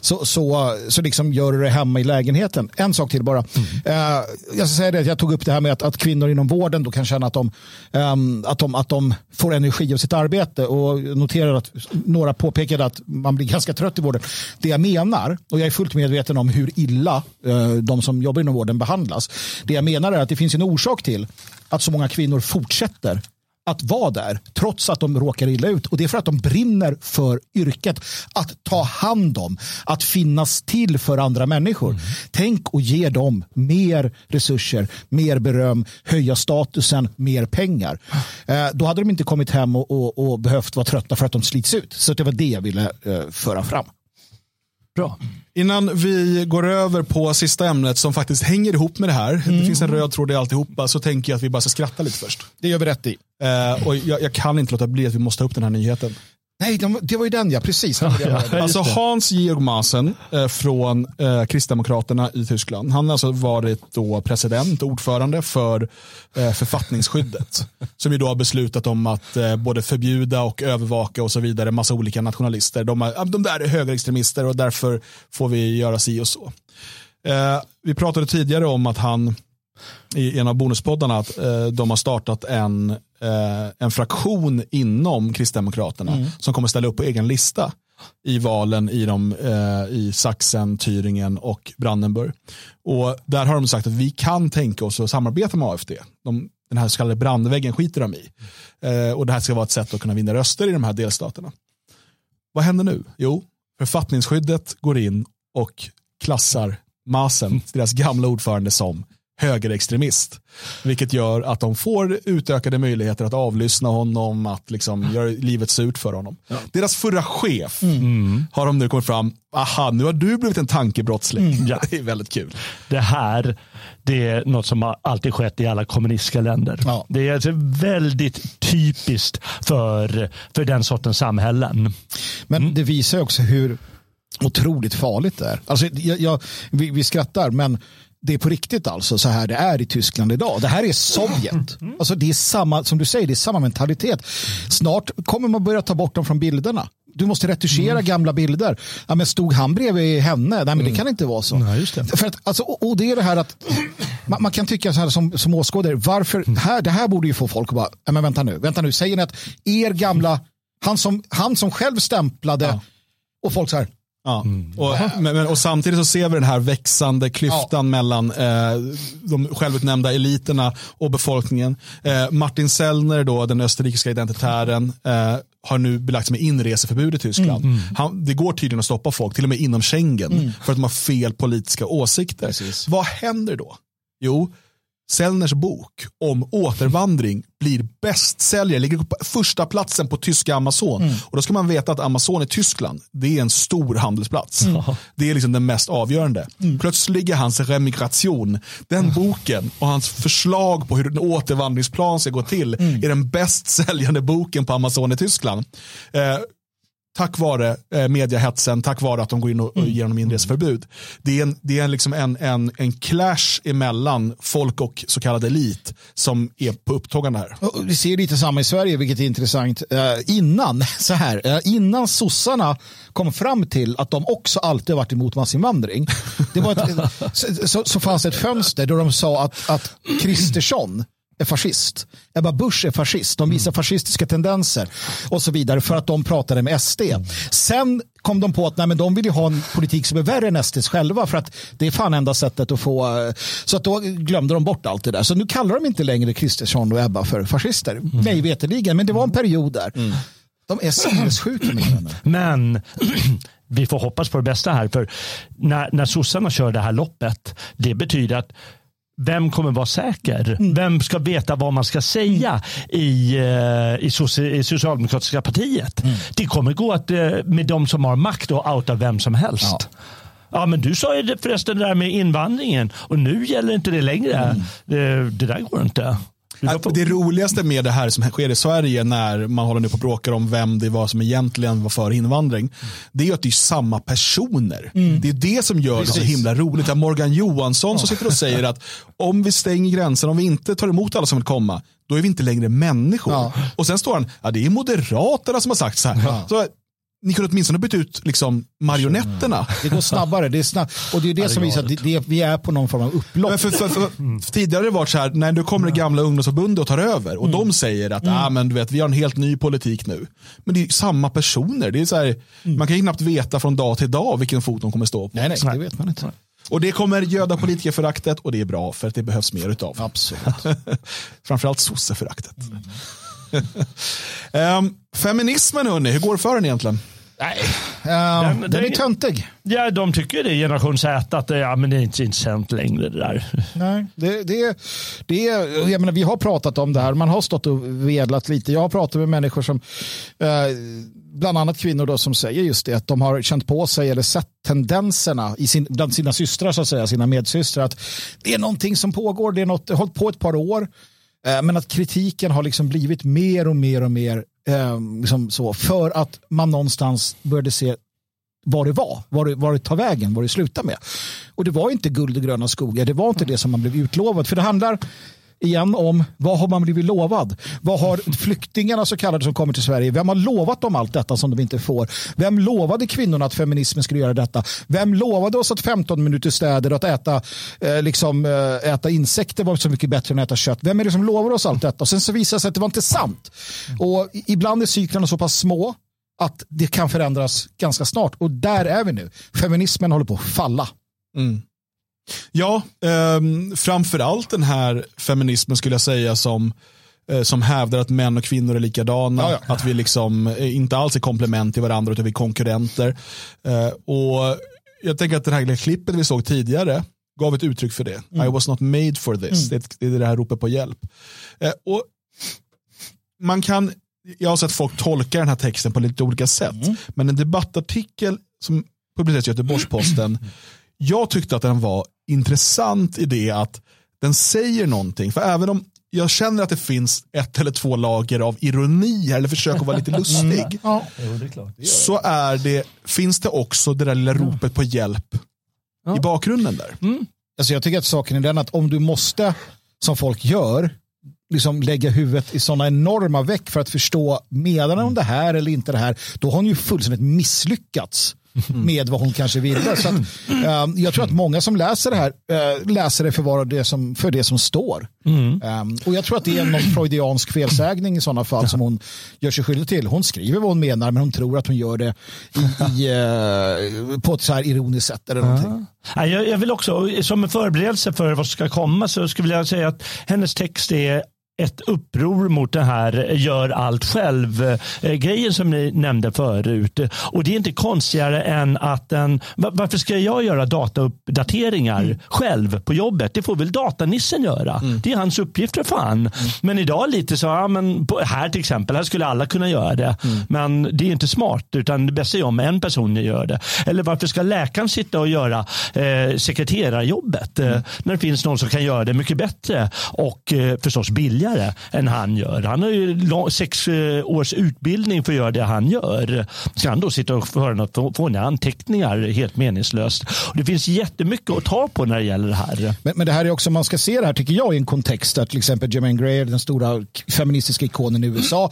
Speaker 2: så, så, så liksom gör du det hemma i lägenheten. En sak till bara. Mm. Uh, jag ska säga det, jag tog upp det här med att, att kvinnor inom vården då kan känna att de, um, att, de, att de får energi av sitt arbete och noterar att några påpekade att man blir ganska trött i vården. Det jag menar, och jag är fullt medveten om hur illa eh, de som jobbar inom vården behandlas. Det jag menar är att det finns en orsak till att så många kvinnor fortsätter att vara där trots att de råkar illa ut. Och det är för att de brinner för yrket. Att ta hand om, att finnas till för andra människor. Mm. Tänk och ge dem mer resurser, mer beröm, höja statusen, mer pengar. Eh, då hade de inte kommit hem och, och, och, behövt vara trötta för att de slits ut. Så det var det jag ville eh, föra fram.
Speaker 1: Bra. Innan vi går över på sista ämnet som faktiskt hänger ihop med det här. Mm. Det finns en röd tråd i alltihopa. Så tänker jag att vi bara ska skratta lite först.
Speaker 2: Det gör vi rätt i.
Speaker 1: Eh, och jag, jag, kan inte låta bli att vi måste ta upp den här nyheten.
Speaker 2: Nej, det var ju den ja, precis.
Speaker 1: alltså Hans Georg Maassen eh, från eh, Kristdemokraterna i Tyskland. Han har alltså varit då president och ordförande för eh, författningsskyddet. som ju då har beslutat om att eh, både förbjuda och övervaka och så vidare massa olika nationalister. De, är, de där är högerextremister och därför får vi göra si och så. Eh, vi pratade tidigare om att han i en av bonuspoddarna att eh, de har startat en, eh, en fraktion inom Kristdemokraterna mm. som kommer ställa upp på egen lista i valen i, de, eh, i Sachsen, Thüringen och Brandenburg. Och där har de sagt att vi kan tänka oss att samarbeta med AFD. De, den här så kallade brandväggen skiter de i. Eh, och det här ska vara ett sätt att kunna vinna röster i de här delstaterna. Vad händer nu? Jo, författningsskyddet går in och klassar Masen, deras gamla ordförande, som högerextremist. Vilket gör att de får utökade möjligheter att avlyssna honom, att liksom göra livet surt för honom. Ja. Deras förra chef mm. har de nu kommit fram, aha, nu har du blivit en tankebrottsling. Mm. Ja. Det är väldigt kul.
Speaker 3: Det här det är något som har alltid skett i alla kommunistiska länder. Ja. Det är alltså väldigt typiskt för, för den sortens samhällen.
Speaker 2: Men mm. det visar också hur otroligt farligt det är. Alltså, jag, jag, vi, vi skrattar, men det är på riktigt alltså så här det är i Tyskland idag. Det här är Sovjet. Alltså det är samma, som du säger, det är samma mentalitet. Snart kommer man börja ta bort dem från bilderna. Du måste retuschera mm. gamla bilder. Ja, men stod han bredvid henne? Nej, men mm. det kan inte vara så.
Speaker 3: Nej.
Speaker 2: För att, alltså, och, och, det är det här att man, man kan tycka så här som, som åskådare, varför, mm. här, det här borde ju få folk att bara, men vänta nu, vänta nu, säger ni att er gamla, han som, han som själv stämplade ja. och folk så här,
Speaker 1: Ja. Mm. Och, men, och, samtidigt så ser vi den här växande klyftan ja. mellan eh, de självutnämnda eliterna och befolkningen. Eh, Martin Sellner, då, den österrikiska identitären, eh, har nu belagts med inreseförbud i Tyskland. Mm. mm. Han, det går tydligen att stoppa folk, till och med inom Schengen, mm. för att de har fel politiska åsikter. Precis. Vad händer då? Jo, Sellners bok om återvandring blir bästsäljare, ligger på första platsen på tyska Amazon. Mm. Och då ska man veta att Amazon i Tyskland, det är en stor handelsplats. Mm. Det är liksom den mest avgörande. Mm. Plötsligt ligger hans remigration, den boken och hans förslag på hur en återvandringsplan ska gå till mm. är den bäst säljande boken på Amazon i Tyskland. Eh, tack vare eh, mediahetsen, tack vare att de går in och, och mm. ger honom inreseförbud. Det är, en, det är liksom en, en, en clash emellan folk och så kallad elit som är på upptågande här.
Speaker 2: Vi ser lite samma i Sverige, vilket är intressant. Uh, innan, så här, uh, innan sossarna kom fram till att de också alltid varit emot massinvandring, det var ett, så, så, så fanns ett fönster då de sa att, att Kristersson är fascist. Ebba Busch är fascist. De visar fascistiska tendenser och så vidare för att de pratade med SD. Sen kom de på att nej, men de vill ju ha en politik som är värre än SDs själva för att det är fan enda sättet att få... Så att då glömde de bort allt det där. Så nu kallar de inte längre Kristersson och Ebba för fascister. Mm. Mig veterligen, men det var en period där. Mm. De är sinnessjuka.
Speaker 3: Men vi får hoppas på det bästa här. För när, när sossarna kör det här loppet, det betyder att vem kommer vara säker? Mm. Vem ska veta vad man ska säga i, eh, i, i socialdemokratiska partiet? Mm. Det kommer gå att, eh, med de som har makt och outa vem som helst. Ja. Ja, men du sa ju förresten det där med invandringen och nu gäller inte det längre. Mm. Det, det där går inte.
Speaker 1: Det roligaste med det här som sker i Sverige när man håller nu på och bråkar om vem det var som egentligen var för invandring. Det är att det är samma personer. Mm. Det är det som gör Precis. det så himla roligt. Att Morgan Johansson som sitter och säger att om vi stänger gränsen, om vi inte tar emot alla som vill komma, då är vi inte längre människor. Ja. Och sen står han, ja det är Moderaterna som har sagt så här. Ja. Så ni kunde åtminstone byta ut liksom marionetterna.
Speaker 2: Det går snabbare. Det är snabb och det är det, ja, det som visar att det, det, vi är på någon form av upplopp.
Speaker 1: För, för, för, för, tidigare har det varit så här, när du kommer det gamla ungdomsförbundet och tar över och mm. de säger att mm. ah, men, du vet, vi har en helt ny politik nu. Men det är samma personer. Det är så här, mm. Man kan ju knappt veta från dag till dag vilken fot de kommer stå på.
Speaker 2: Nej, nej, det vet man inte.
Speaker 1: Och det kommer göda politikerföraktet och det är bra för att det behövs mer utav.
Speaker 2: Absolut.
Speaker 1: Framförallt sosseföraktet. Um, feminismen hörni, hur går det för den egentligen?
Speaker 2: Nej, uh, den, den är töntig.
Speaker 3: Ja, de tycker det, generation Z, att ja, men det är inte intressant längre det där.
Speaker 2: Nej, det, det, det, jag menar, vi har pratat om det här, man har stått och vedlat lite. Jag har pratat med människor som, eh, bland annat kvinnor då, som säger just det, att de har känt på sig eller sett tendenserna i sin, bland sina systrar, så att säga, sina medsystrar, att det är någonting som pågår, det är något, det hållit på ett par år, eh, Eh, men att kritiken har liksom blivit mer och mer och mer Eh, liksom så, för att man någonstans började se vad det var, vad det, vad det tar vägen, vad det slutar med. Och det var inte guld och gröna skogar, det var inte det som man blev utlovad. För det handlar igen om vad har man blivit lovad? Vad har flyktingarna så kallade som kommer till Sverige, vem har lovat dem allt detta som de inte får? Vem lovade kvinnorna att feminismen skulle göra detta? Vem lovade oss att 15 minuter städer och att äta, eh, liksom, eh, äta insekter var så mycket bättre än att äta kött? Vem är det som lovar oss allt detta? Och sen så visar det sig att det var inte sant. Och ibland är cyklerna så pass små att det kan förändras ganska snart. Och där är vi nu. Feminismen håller på att falla.
Speaker 1: Mm. Ja, eh, framförallt den här feminismen skulle jag säga som eh, som hävdar att män och kvinnor är likadana, ja, ja. att vi liksom eh, inte alls är komplement till varandra utan vi är konkurrenter. Eh, och jag tänker att det här klippet vi såg tidigare gav ett uttryck för det. Mm. I was not made for this. Mm. Det, är det här ropet på hjälp. Och man kan, jag har sett folk tolka den här texten på lite olika sätt, mm. men en debattartikel som publiceras i Göteborgs-Posten jag tyckte att den var intressant i det att den säger någonting. För även om jag känner att det finns ett eller två lager av ironi eller försök att vara lite lustig. Ja. Så är det, finns det också det där lilla ropet på hjälp ja. i bakgrunden där.
Speaker 2: Mm. Alltså jag tycker att saken är den att om du måste, som folk gör, liksom lägga huvudet i sådana enorma väck för att förstå menar hon det här eller inte det här, då har hon ju fullständigt misslyckats med vad hon kanske ville. Så att, um, jag tror att många som läser det här uh, läser det för, vad det som, för det som står. Mm. Um, och jag tror att det är någon freudiansk felsägning i sådana fall som hon gör sig skyldig till. Hon skriver vad hon menar men hon tror att hon gör det i, i, uh, på ett så här ironiskt sätt. Eller någonting.
Speaker 3: Ja. Jag, jag vill också, som en förberedelse för vad som ska komma, så skulle jag säga att hennes text är ett uppror mot det här gör allt själv-grejen som ni nämnde förut. Och det är inte konstigare än att en, varför ska jag göra datauppdateringar mm. själv på jobbet? Det får väl datanissen göra. Mm. Det är hans uppgift för fan. Mm. Men idag lite så, ja, men här till exempel, här skulle alla kunna göra det. Mm. Men det är inte smart, utan det bästa är om en person gör det. Eller varför ska läkaren sitta och göra eh, sekreterarjobbet? Eh, när det finns någon som kan göra det mycket bättre och eh, förstås billigare tidigare än han gör. Han har ju sex eh, års utbildning för att göra det han gör. Ska han då sitta och föra något fåniga anteckningar helt meningslöst? Och det finns jättemycket att ta på när det gäller det här.
Speaker 2: Men, men det här är också, man ska se det här tycker jag i en kontext där till exempel Jermaine Greer, den stora feministiska ikonen i USA,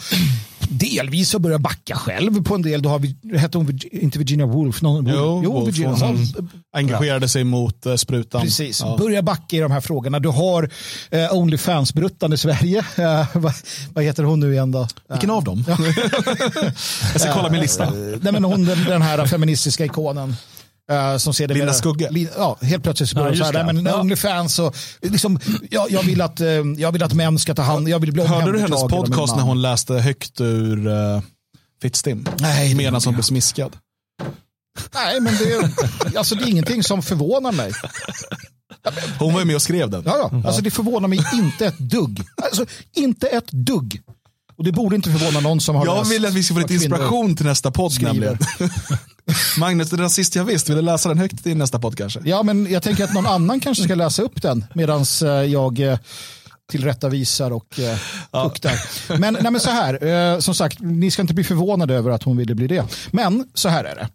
Speaker 2: delvis har börjat backa själv på en del. Då har vi, hette hon inte Virginia Woolf? Någon,
Speaker 1: jo,
Speaker 2: jo
Speaker 1: Wolf,
Speaker 2: Virginia Woolf.
Speaker 1: engagerade sig mot uh, sprutan.
Speaker 2: Precis, ja. börja backa i de här frågorna. Du har uh, Onlyfans-bruttan i Sverige. Uh, vad, vad heter hon nu igen då?
Speaker 1: Vilken av dem? Jag ska kolla min lista.
Speaker 2: nej, men hon, den, den här feministiska ikonen. Uh, som ser det
Speaker 1: Linda Skugge.
Speaker 2: Li, ja, helt plötsligt så börjar ja, så här, men ja. Onlyfans och liksom, jag, jag, vill att, uh, jag vill att män ska ta hand jag vill bli
Speaker 1: Hörde du hennes podcast när hon läste högt ur uh, Fittstim?
Speaker 2: Nej.
Speaker 1: Medan hon blev smiskad.
Speaker 2: Nej, men det, alltså, det är ingenting som förvånar mig.
Speaker 1: Hon var ju med och skrev den.
Speaker 2: Ja, ja. Alltså, det förvånar mig inte ett dugg. Alltså, inte ett dugg. Och det borde inte förvåna någon som har
Speaker 1: Jag vill att vi ska få lite inspiration till nästa podd nämligen. Magnus, det där sist jag visste, vill du läsa den högt i nästa podd kanske?
Speaker 2: Ja, men jag tänker att någon annan kanske ska läsa upp den medan eh, jag eh, tillrättavisar och eh, tuktar. Ja. Men, nej, men så här, eh, som sagt, ni ska inte bli förvånade över att hon ville bli det. Men så här är det.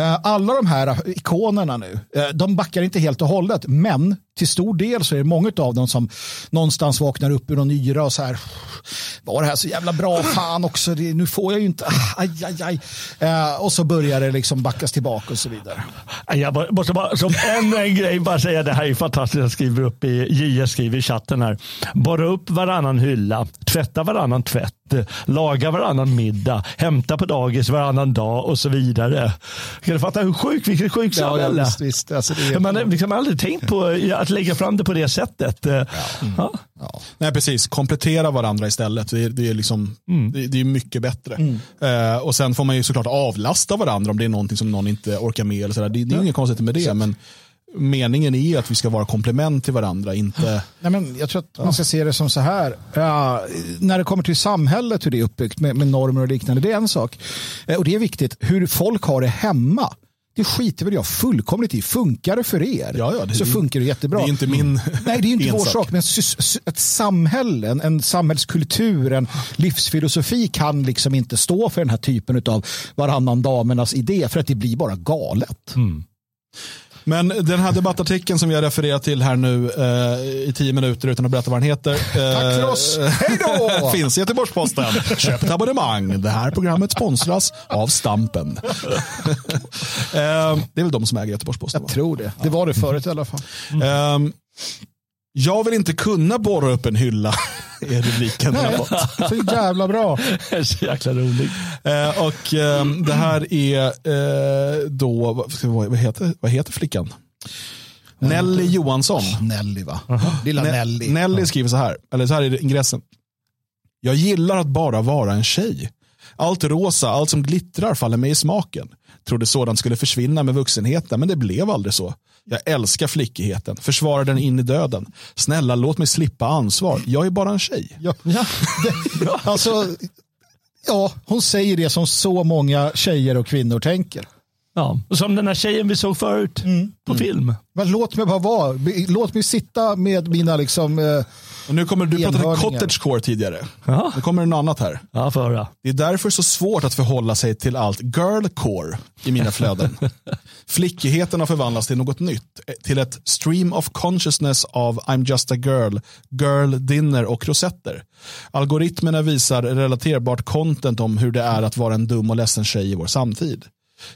Speaker 2: Eh, alla de här ikonerna nu, eh, de backar inte helt och hållet, men till stor del så är det många av dem som någonstans vaknar upp ur någon nyra och så här, var det här så jävla bra, fan också, det, nu får jag ju inte, aj, aj, aj. Uh, och så börjar det liksom backas tillbaka och så vidare.
Speaker 3: Jag måste bara, som en, en grej bara säga, det här är fantastiskt, jag skriver upp i, JS skriver i chatten här, borra upp varannan hylla, tvätta varannan tvätt, laga varannan middag, hämta på dagis varannan dag och så vidare. Kan du fatta hur sjukt, vilket sjukt samhälle? Ja,
Speaker 2: visst, visst. Alltså, är...
Speaker 3: Man har liksom aldrig tänkt på att lägga fram det på det sättet. Ja.
Speaker 1: Ja. Ja. Nej, precis. Komplettera varandra istället. Det är, det är, liksom, mm. det, det, är mycket bättre. Mm. Eh, och Sen får man ju såklart avlasta varandra om det är någonting som någon inte orkar med. Eller sådär. Det, det är ja. inget konstigt med det. Men meningen är att vi ska vara komplement till varandra, inte...
Speaker 2: Nej, men jag tror att man ska se det som så här. Ja, när det kommer till samhället, hur det är uppbyggt med, med normer och liknande, det är en sak. Eh, och det är viktigt, hur folk har det hemma. Det skiter väl jag fullkomligt i. Funkar det för er
Speaker 1: ja, ja, det,
Speaker 2: så funkar det jättebra.
Speaker 1: Det är inte min
Speaker 2: Nej, det är inte vår sak. Men ett samhälle, en, en samhällskultur, en livsfilosofi kan liksom inte stå för den här typen av varannan damernas idé för att det blir bara galet. Mm.
Speaker 1: Men den här debattartikeln som vi har refererat till här nu eh, i tio minuter utan att berätta vad den heter. Eh,
Speaker 2: Tack för oss, hej då!
Speaker 1: finns i Göteborgs-Posten. Köp ett abonnemang. Det här programmet sponsras av Stampen. eh, det är väl de som äger Göteborgs-Posten?
Speaker 2: Jag tror det. Det var det förut i alla fall.
Speaker 1: Mm. Jag vill inte kunna borra upp en hylla, är rubriken.
Speaker 2: Nej, så jävla bra.
Speaker 3: så jäkla roligt.
Speaker 1: Eh, och eh, det här är eh, då, vad, vad, heter, vad heter flickan? Nelly Johansson.
Speaker 2: Nelly va? Lilla
Speaker 1: ne
Speaker 2: Nelly.
Speaker 1: Nelly skriver så här, eller så här är ingressen. Jag gillar att bara vara en tjej. Allt rosa, allt som glittrar faller mig i smaken. Trodde sådant skulle försvinna med vuxenheten, men det blev aldrig så. Jag älskar flickigheten, försvarar den in i döden. Snälla, låt mig slippa ansvar. Jag är bara en tjej.
Speaker 2: Ja, ja. alltså, ja, hon säger det som så många tjejer och kvinnor tänker.
Speaker 3: Ja, som den här tjejen vi såg förut mm. på mm. film.
Speaker 2: Men låt mig bara vara. Låt mig sitta med mina liksom, eh,
Speaker 1: och nu kommer du pratade cottagecore tidigare. Ja. Nu kommer det något annat här.
Speaker 3: Ja, för
Speaker 1: Det är därför så svårt att förhålla sig till allt girlcore i mina flöden. Flickigheten har förvandlats till något nytt. Till ett stream of consciousness av I'm just a girl, girl dinner och rosetter. Algoritmerna visar relaterbart content om hur det är att vara en dum och ledsen tjej i vår samtid.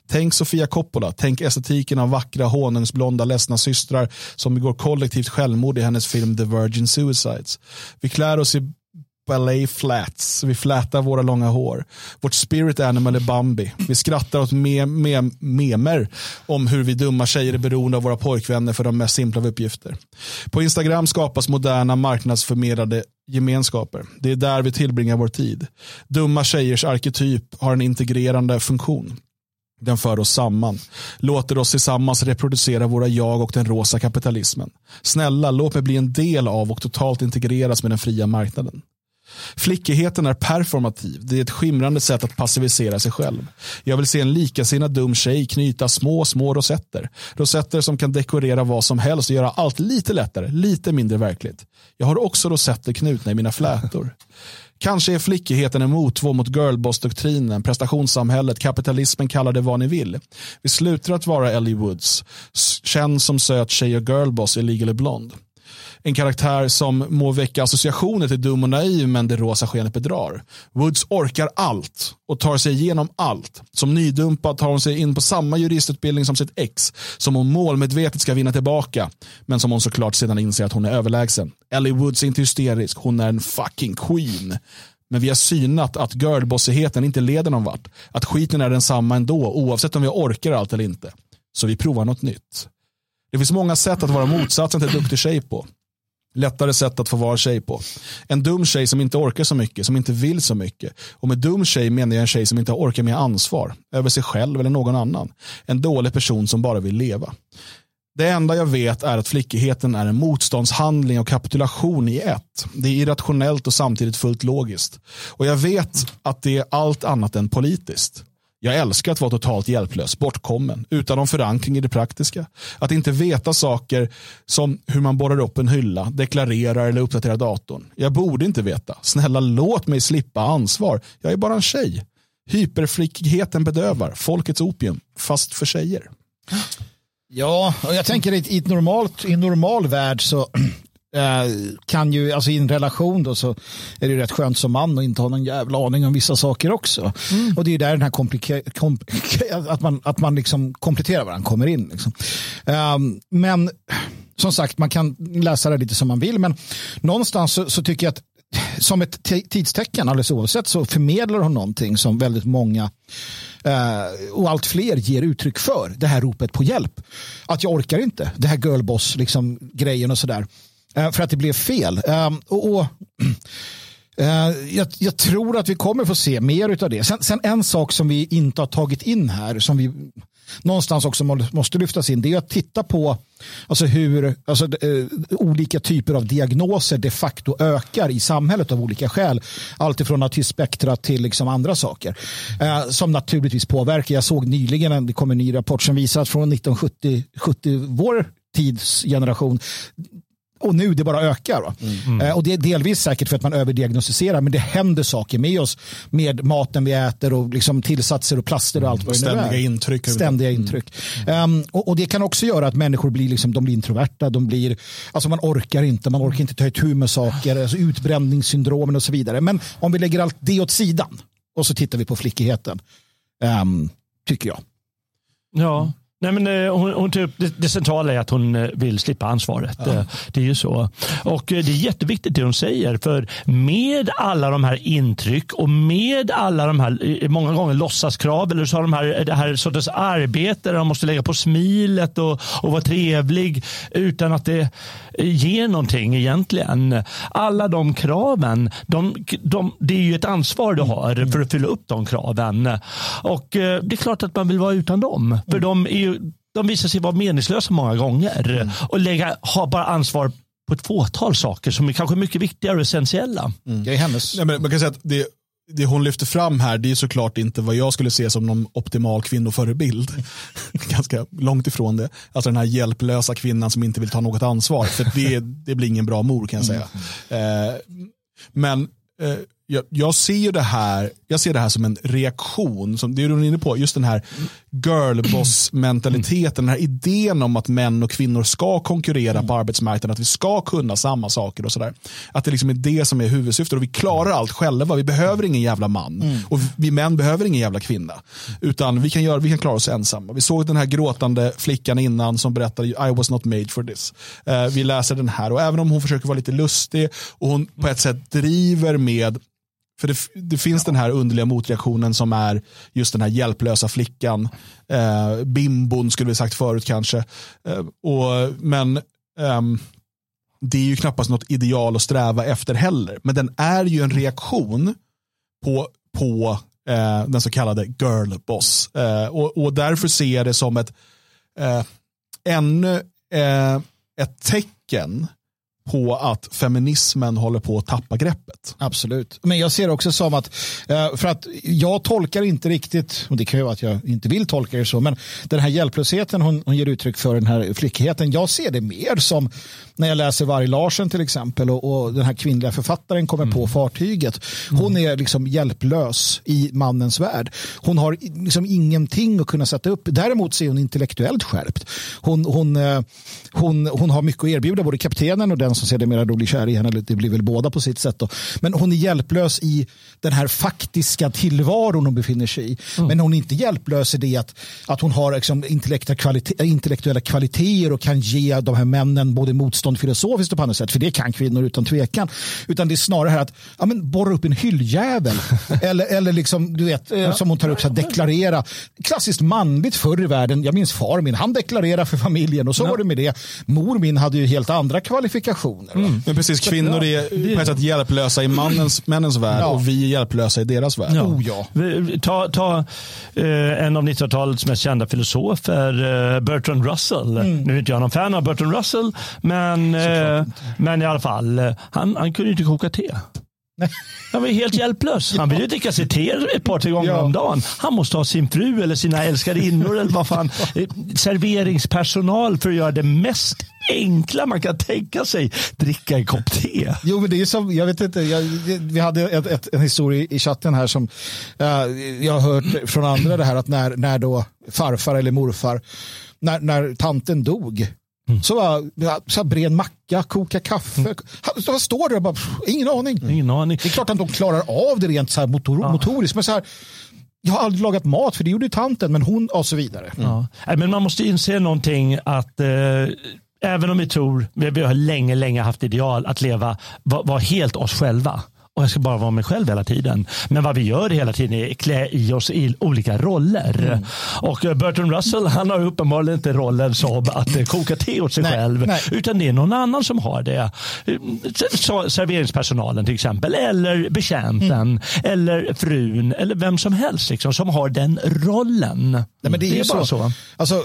Speaker 1: Tänk Sofia Coppola, tänk estetiken av vackra honungsblonda ledsna systrar som begår kollektivt självmord i hennes film The Virgin Suicides. Vi klär oss i ballet flats, vi flätar våra långa hår. Vårt spirit animal är Bambi. Vi skrattar åt me me memer om hur vi dumma tjejer är beroende av våra pojkvänner för de mest simpla av uppgifter. På Instagram skapas moderna marknadsförmedlade gemenskaper. Det är där vi tillbringar vår tid. Dumma tjejers arketyp har en integrerande funktion. Den för oss samman, låter oss tillsammans reproducera våra jag och den rosa kapitalismen. Snälla, låt mig bli en del av och totalt integreras med den fria marknaden. Flickigheten är performativ. Det är ett skimrande sätt att passivisera sig själv. Jag vill se en likasinnad dum tjej knyta små, små rosetter. Rosetter som kan dekorera vad som helst och göra allt lite lättare, lite mindre verkligt. Jag har också rosetter knutna i mina flätor. Kanske är flickigheten en motvå mot girlboss-doktrinen, prestationssamhället, kapitalismen, kallar det vad ni vill. Vi slutar att vara Ellie Woods, känd som söt tjej och girlboss i Legally Blonde. En karaktär som må väcka associationer till dum och naiv men det rosa skenet bedrar. Woods orkar allt och tar sig igenom allt. Som nydumpad tar hon sig in på samma juristutbildning som sitt ex som hon målmedvetet ska vinna tillbaka men som hon såklart sedan inser att hon är överlägsen. Ellie Woods är inte hysterisk, hon är en fucking queen. Men vi har synat att girlbossigheten inte leder någon vart. Att skiten är densamma ändå oavsett om vi orkar allt eller inte. Så vi provar något nytt. Det finns många sätt att vara motsatsen till duktig tjej på. Lättare sätt att få vara tjej på. En dum tjej som inte orkar så mycket, som inte vill så mycket. Och med dum tjej menar jag en tjej som inte orkar med ansvar. Över sig själv eller någon annan. En dålig person som bara vill leva. Det enda jag vet är att flickigheten är en motståndshandling och kapitulation i ett. Det är irrationellt och samtidigt fullt logiskt. Och jag vet att det är allt annat än politiskt. Jag älskar att vara totalt hjälplös, bortkommen, utan någon förankring i det praktiska. Att inte veta saker som hur man borrar upp en hylla, deklarerar eller uppdaterar datorn. Jag borde inte veta. Snälla låt mig slippa ansvar. Jag är bara en tjej. Hyperflickigheten bedövar, folkets opium, fast för tjejer.
Speaker 2: Ja, och jag tänker i, ett normalt, i en normal värld så kan ju, alltså i en relation då så är det rätt skönt som man och inte ha någon jävla aning om vissa saker också. Mm. Och det är där den här komplika- att man, att man liksom kompletterar varandra kommer in. Liksom. Um, men som sagt, man kan läsa det lite som man vill, men någonstans så, så tycker jag att som ett tidstecken alldeles oavsett så förmedlar hon någonting som väldigt många eh, och allt fler ger uttryck för. Det här ropet på hjälp. Att jag orkar inte. Det här girlboss liksom, och sådär. Eh, för att det blev fel. Ehm, och, och eh, jag, jag, tror att vi kommer få se mer av det. Sen, sen, en sak som vi inte har tagit in här som vi någonstans också måste lyftas in det är att titta på alltså hur alltså, eh, olika typer av diagnoser de facto ökar i samhället av olika skäl. Alltifrån autismspektra till liksom andra saker eh, som naturligtvis påverkar. Jag såg nyligen, det kom en ny rapport som visar att från 1970, 70, vår tids generation och nu det bara ökar. Mm. Mm. Eh, och det är delvis säkert för att man överdiagnostiserar men det händer saker med oss med maten vi äter och liksom tillsatser och plaster och allt vad det
Speaker 1: Ständiga
Speaker 2: nu är.
Speaker 1: intryck.
Speaker 2: Ständiga mm. intryck. Um, och, och, det kan också göra att människor blir, liksom, de blir introverta, de blir, alltså man orkar inte, man orkar inte ta itu med saker, alltså utbränningssyndromen och så vidare. Men om vi lägger allt det åt sidan och så tittar vi på flickigheten, um, tycker jag.
Speaker 3: Ja, Nej, men, eh, hon, hon typ, det, det centrala är att hon eh, vill slippa ansvaret. Ja. Eh, det är ju så. Och det är jätteviktigt det hon säger. För med alla de här intryck och med alla de här många gånger låtsaskrav eller så har de här, det här sortens arbete där de måste lägga på smilet och, och vara trevlig utan att det ger någonting egentligen. Alla de kraven, de, de, det är ju ett ansvar du har för att fylla upp de kraven. Och det är klart att man vill vara utan dem. För de är ju de visar sig vara meningslösa många gånger och lägga, ha bara ansvar på ett fåtal saker som är kanske mycket viktigare och essentiella.
Speaker 2: Mm. Det är hennes.
Speaker 1: Ja, men man kan säga att det, det hon lyfter fram här det är såklart inte vad jag skulle se som någon optimal kvinnoförebild. Ganska långt ifrån det. Alltså den här hjälplösa kvinnan som inte vill ta något ansvar. För det, det blir ingen bra mor kan jag säga. Mm. Eh, men eh, jag, jag, ser det här, jag ser det här som en reaktion, som det är inne på, just den här girlboss-mentaliteten, den här idén om att män och kvinnor ska konkurrera mm. på arbetsmarknaden, att vi ska kunna samma saker och sådär. Att det liksom är det som är huvudsyftet och vi klarar allt själva, vi behöver ingen jävla man mm. och vi män behöver ingen jävla kvinna. Utan vi kan, göra, vi kan klara oss ensamma. Vi såg den här gråtande flickan innan som berättade I was not made for this. Uh, vi läser den här och även om hon försöker vara lite lustig och hon på ett sätt driver med för det, det finns den här underliga motreaktionen som är just den här hjälplösa flickan. Eh, bimbon skulle vi sagt förut kanske. Eh, och, men ehm, det är ju knappast något ideal att sträva efter heller. Men den är ju en reaktion på, på eh, den så kallade girl boss. Eh, och, och därför ser jag det som ett eh, ännu eh, ett tecken på att feminismen håller på att tappa greppet.
Speaker 2: Absolut. Men jag ser också som att, eh, för att jag tolkar inte riktigt, och det kan ju vara att jag inte vill tolka det så, men den här hjälplösheten hon, hon ger uttryck för, den här flickigheten, jag ser det mer som när jag läser Varg Larsen till exempel och, och den här kvinnliga författaren kommer mm. på fartyget. Hon är liksom hjälplös i mannens värld. Hon har liksom ingenting att kunna sätta upp. Däremot så är hon intellektuellt skärpt. Hon, hon, hon, eh, hon, hon har mycket att erbjuda, både kaptenen och den som sedermera då blir kär i henne. Det blir väl båda på sitt sätt. Då. Men hon är hjälplös i den här faktiska tillvaron hon befinner sig i. Mm. Men hon är inte hjälplös i det att, att hon har liksom intellektuella, kvalite intellektuella kvaliteter och kan ge de här männen både motstånd filosofiskt och på annat sätt. För det kan kvinnor utan tvekan. Utan det är snarare här att ja, men borra upp en hylljävel. eller, eller liksom, du vet, ja. som hon tar upp, så här, deklarera. Klassiskt manligt förr i världen. Jag minns far min, han deklarerade för familjen och så ja. var det med det. Mor min hade ju helt andra kvalifikationer.
Speaker 1: Mm. Men precis, kvinnor är på ett sätt hjälplösa i mannens, männens värld ja. och vi är hjälplösa i deras värld.
Speaker 3: Ja. Oh, ja. Ta, ta eh, en av 1900-talets mest kända filosofer, eh, Bertrand Russell. Mm. Nu är inte jag någon fan av Bertrand Russell, men, eh, men i alla fall, eh, han, han kunde inte koka te. Han var helt hjälplös. Han ville dricka sig te ett par, tre gånger ja. om dagen. Han måste ha sin fru eller sina älskarinnor eller vad fan. Serveringspersonal för att göra det mest enkla man kan tänka sig. Dricka en kopp te.
Speaker 2: Jo, men det är som, jag vet inte, jag, vi hade ett, ett, en historia i chatten här som uh, jag har hört från andra det här att när, när då farfar eller morfar, när, när tanten dog Mm. Så, bara, så bre en macka, koka kaffe. Mm. Så står det bara, ingen aning.
Speaker 3: ingen aning.
Speaker 2: Det är klart att de klarar av det rent så här motor, ja. motoriskt. Men så här, jag har aldrig lagat mat för det gjorde tanten, men hon och så vidare.
Speaker 3: Mm. Ja. Men man måste inse någonting att eh, även om vi tror, vi har länge, länge haft ideal att leva, vara var helt oss själva och jag ska bara vara mig själv hela tiden. Men vad vi gör hela tiden är att klä i oss i olika roller. Mm. Och eh, Bertrand Russell han har uppenbarligen inte rollen som att eh, koka te åt sig nej, själv. Nej. Utan det är någon annan som har det. Serveringspersonalen till exempel. Eller betjänten. Mm. Eller frun. Eller vem som helst liksom, som har den rollen. Nej,
Speaker 2: men det är, det är bara så. så. Alltså,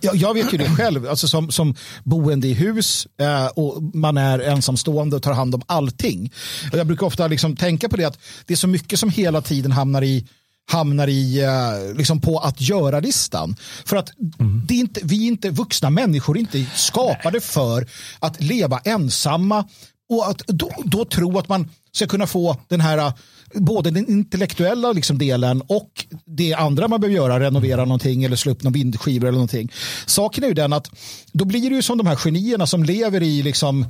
Speaker 2: jag, jag, vet ju det själv. Alltså, som, som boende i hus eh, och man är ensamstående och tar hand om allting. Jag brukar ofta ofta liksom tänka på det att det är så mycket som hela tiden hamnar i hamnar i eh, liksom på att göra-listan. För att mm. det är inte, vi är inte vuxna människor inte skapade för att leva ensamma och att då, då tro att man ska kunna få den här både den intellektuella liksom delen och det andra man behöver göra, renovera någonting eller slå upp någon vindskivor eller någonting. Saken är ju den att då blir det ju som de här genierna som lever i liksom,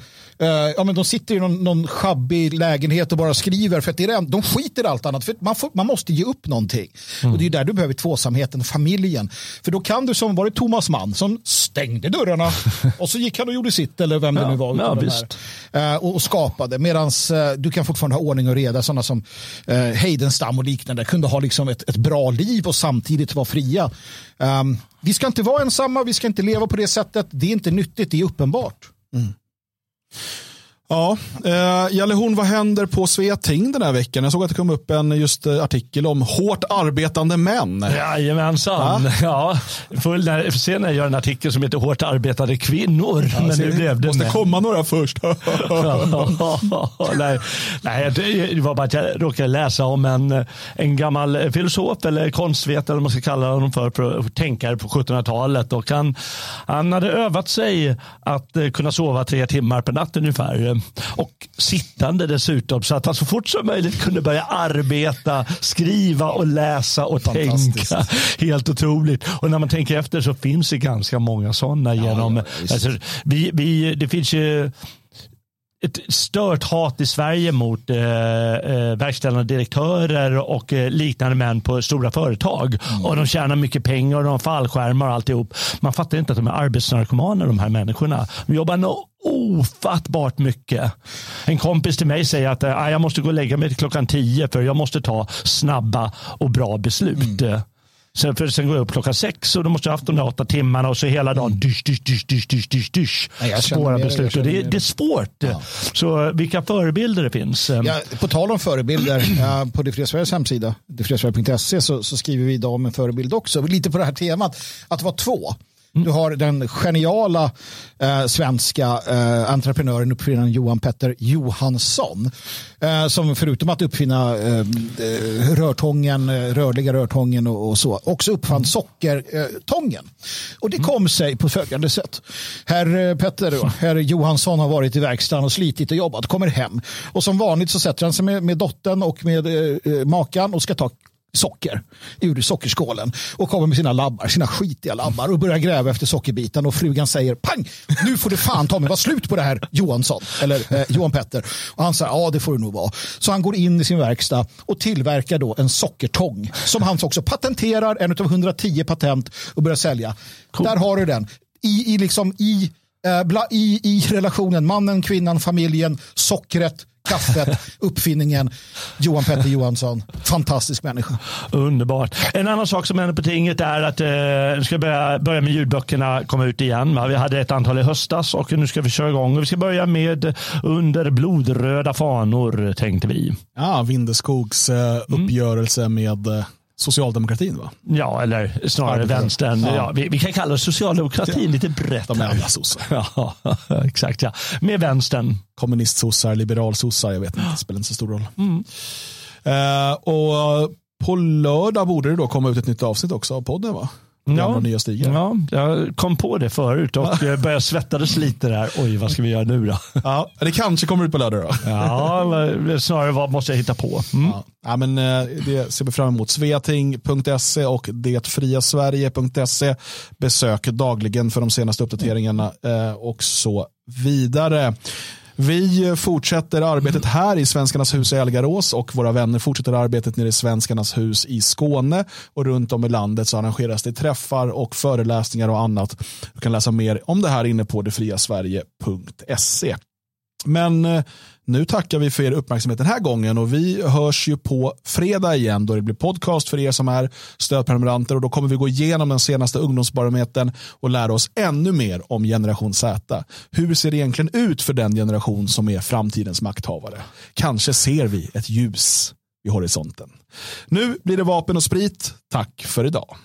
Speaker 2: uh, ja men de sitter i någon, någon schabbig lägenhet och bara skriver för att det är det, de skiter i allt annat för man, får, man måste ge upp någonting. Mm. Och det är där du behöver tvåsamheten, familjen. För då kan du som var det Thomas Mann som stängde dörrarna och så gick han och gjorde sitt eller vem det nu var.
Speaker 3: Ja,
Speaker 2: de uh, och, och, skapade medan uh, du kan fortfarande ha ordning och reda sådana som eh, Heidenstam och liknande kunde ha liksom ett, ett bra liv och samtidigt vara fria. Um, vi ska inte vara ensamma, vi ska inte leva på det sättet. Det är inte nyttigt, det är uppenbart. Mm.
Speaker 1: Ja, eh, Jalle Horn, vad händer på Sveating den här veckan? Jag såg att det kom upp en just eh, artikel om hårt arbetande män.
Speaker 3: Jajamensan. Ja, full, när, jag gör en artikel som heter Hårt arbetande kvinnor. Ja, men nu blev det
Speaker 1: måste män. komma några först.
Speaker 3: nej, nej, det var bara att jag råkade läsa om en, en gammal filosof eller konstvetare, eller man ska kalla honom för, tänkare på 1700-talet. Och han, han hade övat sig att eh, kunna sova tre timmar per natt ungefär och sittande dessutom så att han så fort som möjligt kunde börja arbeta, skriva och läsa och tänka. Helt otroligt. Och när man tänker efter så finns det ganska många sådana ja, genom, ja, alltså, vi, vi, det finns ju ett stört hat i Sverige mot eh, eh, verkställande direktörer och eh, liknande män på stora företag. Mm. Och de tjänar mycket pengar och de har fallskärmar och alltihop. Man fattar inte att de är arbetsnarkomaner de här människorna. De jobbar nog ofattbart mycket. En kompis till mig säger att äh, jag måste gå och lägga mig till klockan tio för jag måste ta snabba och bra beslut. Mm. Sen, för sen går jag upp klockan sex och då måste jag ha haft de där åtta timmarna och så hela dagen dysch, dysch, dysch, dysch, dysch, dysch, dysch. Svåra beslut. Det, det, det, är svårt. Ja. Så vilka förebilder det finns.
Speaker 2: Ja, på tal om förebilder, på Det fria Sveriges hemsida, detfriasverige.se så, så skriver vi idag om en förebild också. Lite på det här temat, att vara två. Du har den geniala eh, svenska eh, entreprenören, uppfinnaren Johan Petter Johansson. Eh, som förutom att uppfinna eh, eh rörtången, eh, rörliga rörtången och, och, så, också uppfann sockertången. Eh, och det kom sig på följande sätt. Herr Petter, herr Johansson har varit i verkstaden och slitit och jobbat, kommer hem. Och som vanligt så sätter han sig med, med dottern och med makan och ska ta socker ur sockerskålen och kommer med sina labbar, sina skitiga labbar och börjar gräva efter sockerbiten och frugan säger pang, nu får det fan ta mig vara slut på det här Johansson eller eh, Johan Petter. Och han säger ja det får det nog vara. Så han går in i sin verkstad och tillverkar då en sockertång som han också patenterar, en av 110 patent och börjar sälja. Cool. Där har du den. I, i, liksom, i, eh, i, i relationen mannen, kvinnan, familjen, sockret, kaffet, uppfinningen, Johan Petter Johansson. Fantastisk människa.
Speaker 3: Underbart. En annan sak som händer på tinget är att eh, vi ska börja, börja med ljudböckerna komma ut igen. Vi hade ett antal i höstas och nu ska vi köra igång. Vi ska börja med Under blodröda fanor tänkte vi.
Speaker 1: Ja, Vindeskogs eh, uppgörelse mm. med eh, socialdemokratin va?
Speaker 3: Ja, eller snarare vänstern. Ja. ja vi, vi, kan kalla socialdemokratin ja. lite brett.
Speaker 1: De är alla sossar.
Speaker 3: Ja, exakt. Ja. Med vänstern.
Speaker 1: Kommunistsossar, liberalsossar, jag vet inte, det spelar inte så stor roll. Mm. Uh, och på lördag borde det då komma ut ett nytt avsnitt också av podden va?
Speaker 3: Ja, nya stigar. ja, jag kom på det förut och började svettades lite där. Oj, vad ska vi göra nu då?
Speaker 1: Ja, det kanske kommer ut på lördag då.
Speaker 3: Ja, snarare vad måste jag hitta på?
Speaker 1: Mm. Ja. ja. men eh, det ser vi fram emot. Sveating.se och detfriasverige.se. Besök dagligen för de senaste uppdateringarna eh, och så vidare. Vi fortsätter arbetet här i Svenskarnas hus i Elgarås och våra vänner fortsätter arbetet nere i Svenskarnas hus i Skåne och runt om i landet så arrangeras det träffar och föreläsningar och annat. Du kan läsa mer om det här inne på detfriasverige.se. Men eh, nu tackar vi för er uppmärksamhet den här gången och vi hörs ju på fredag igen då det blir podcast för er som är stödprenumeranter och då kommer vi gå igenom den senaste ungdomsbarometern och lära oss ännu mer om generation Z. Hur ser det egentligen ut för den generation som är framtidens makthavare? Kanske ser vi ett ljus vid horisonten. Nu blir det vapen och sprit. Tack för idag.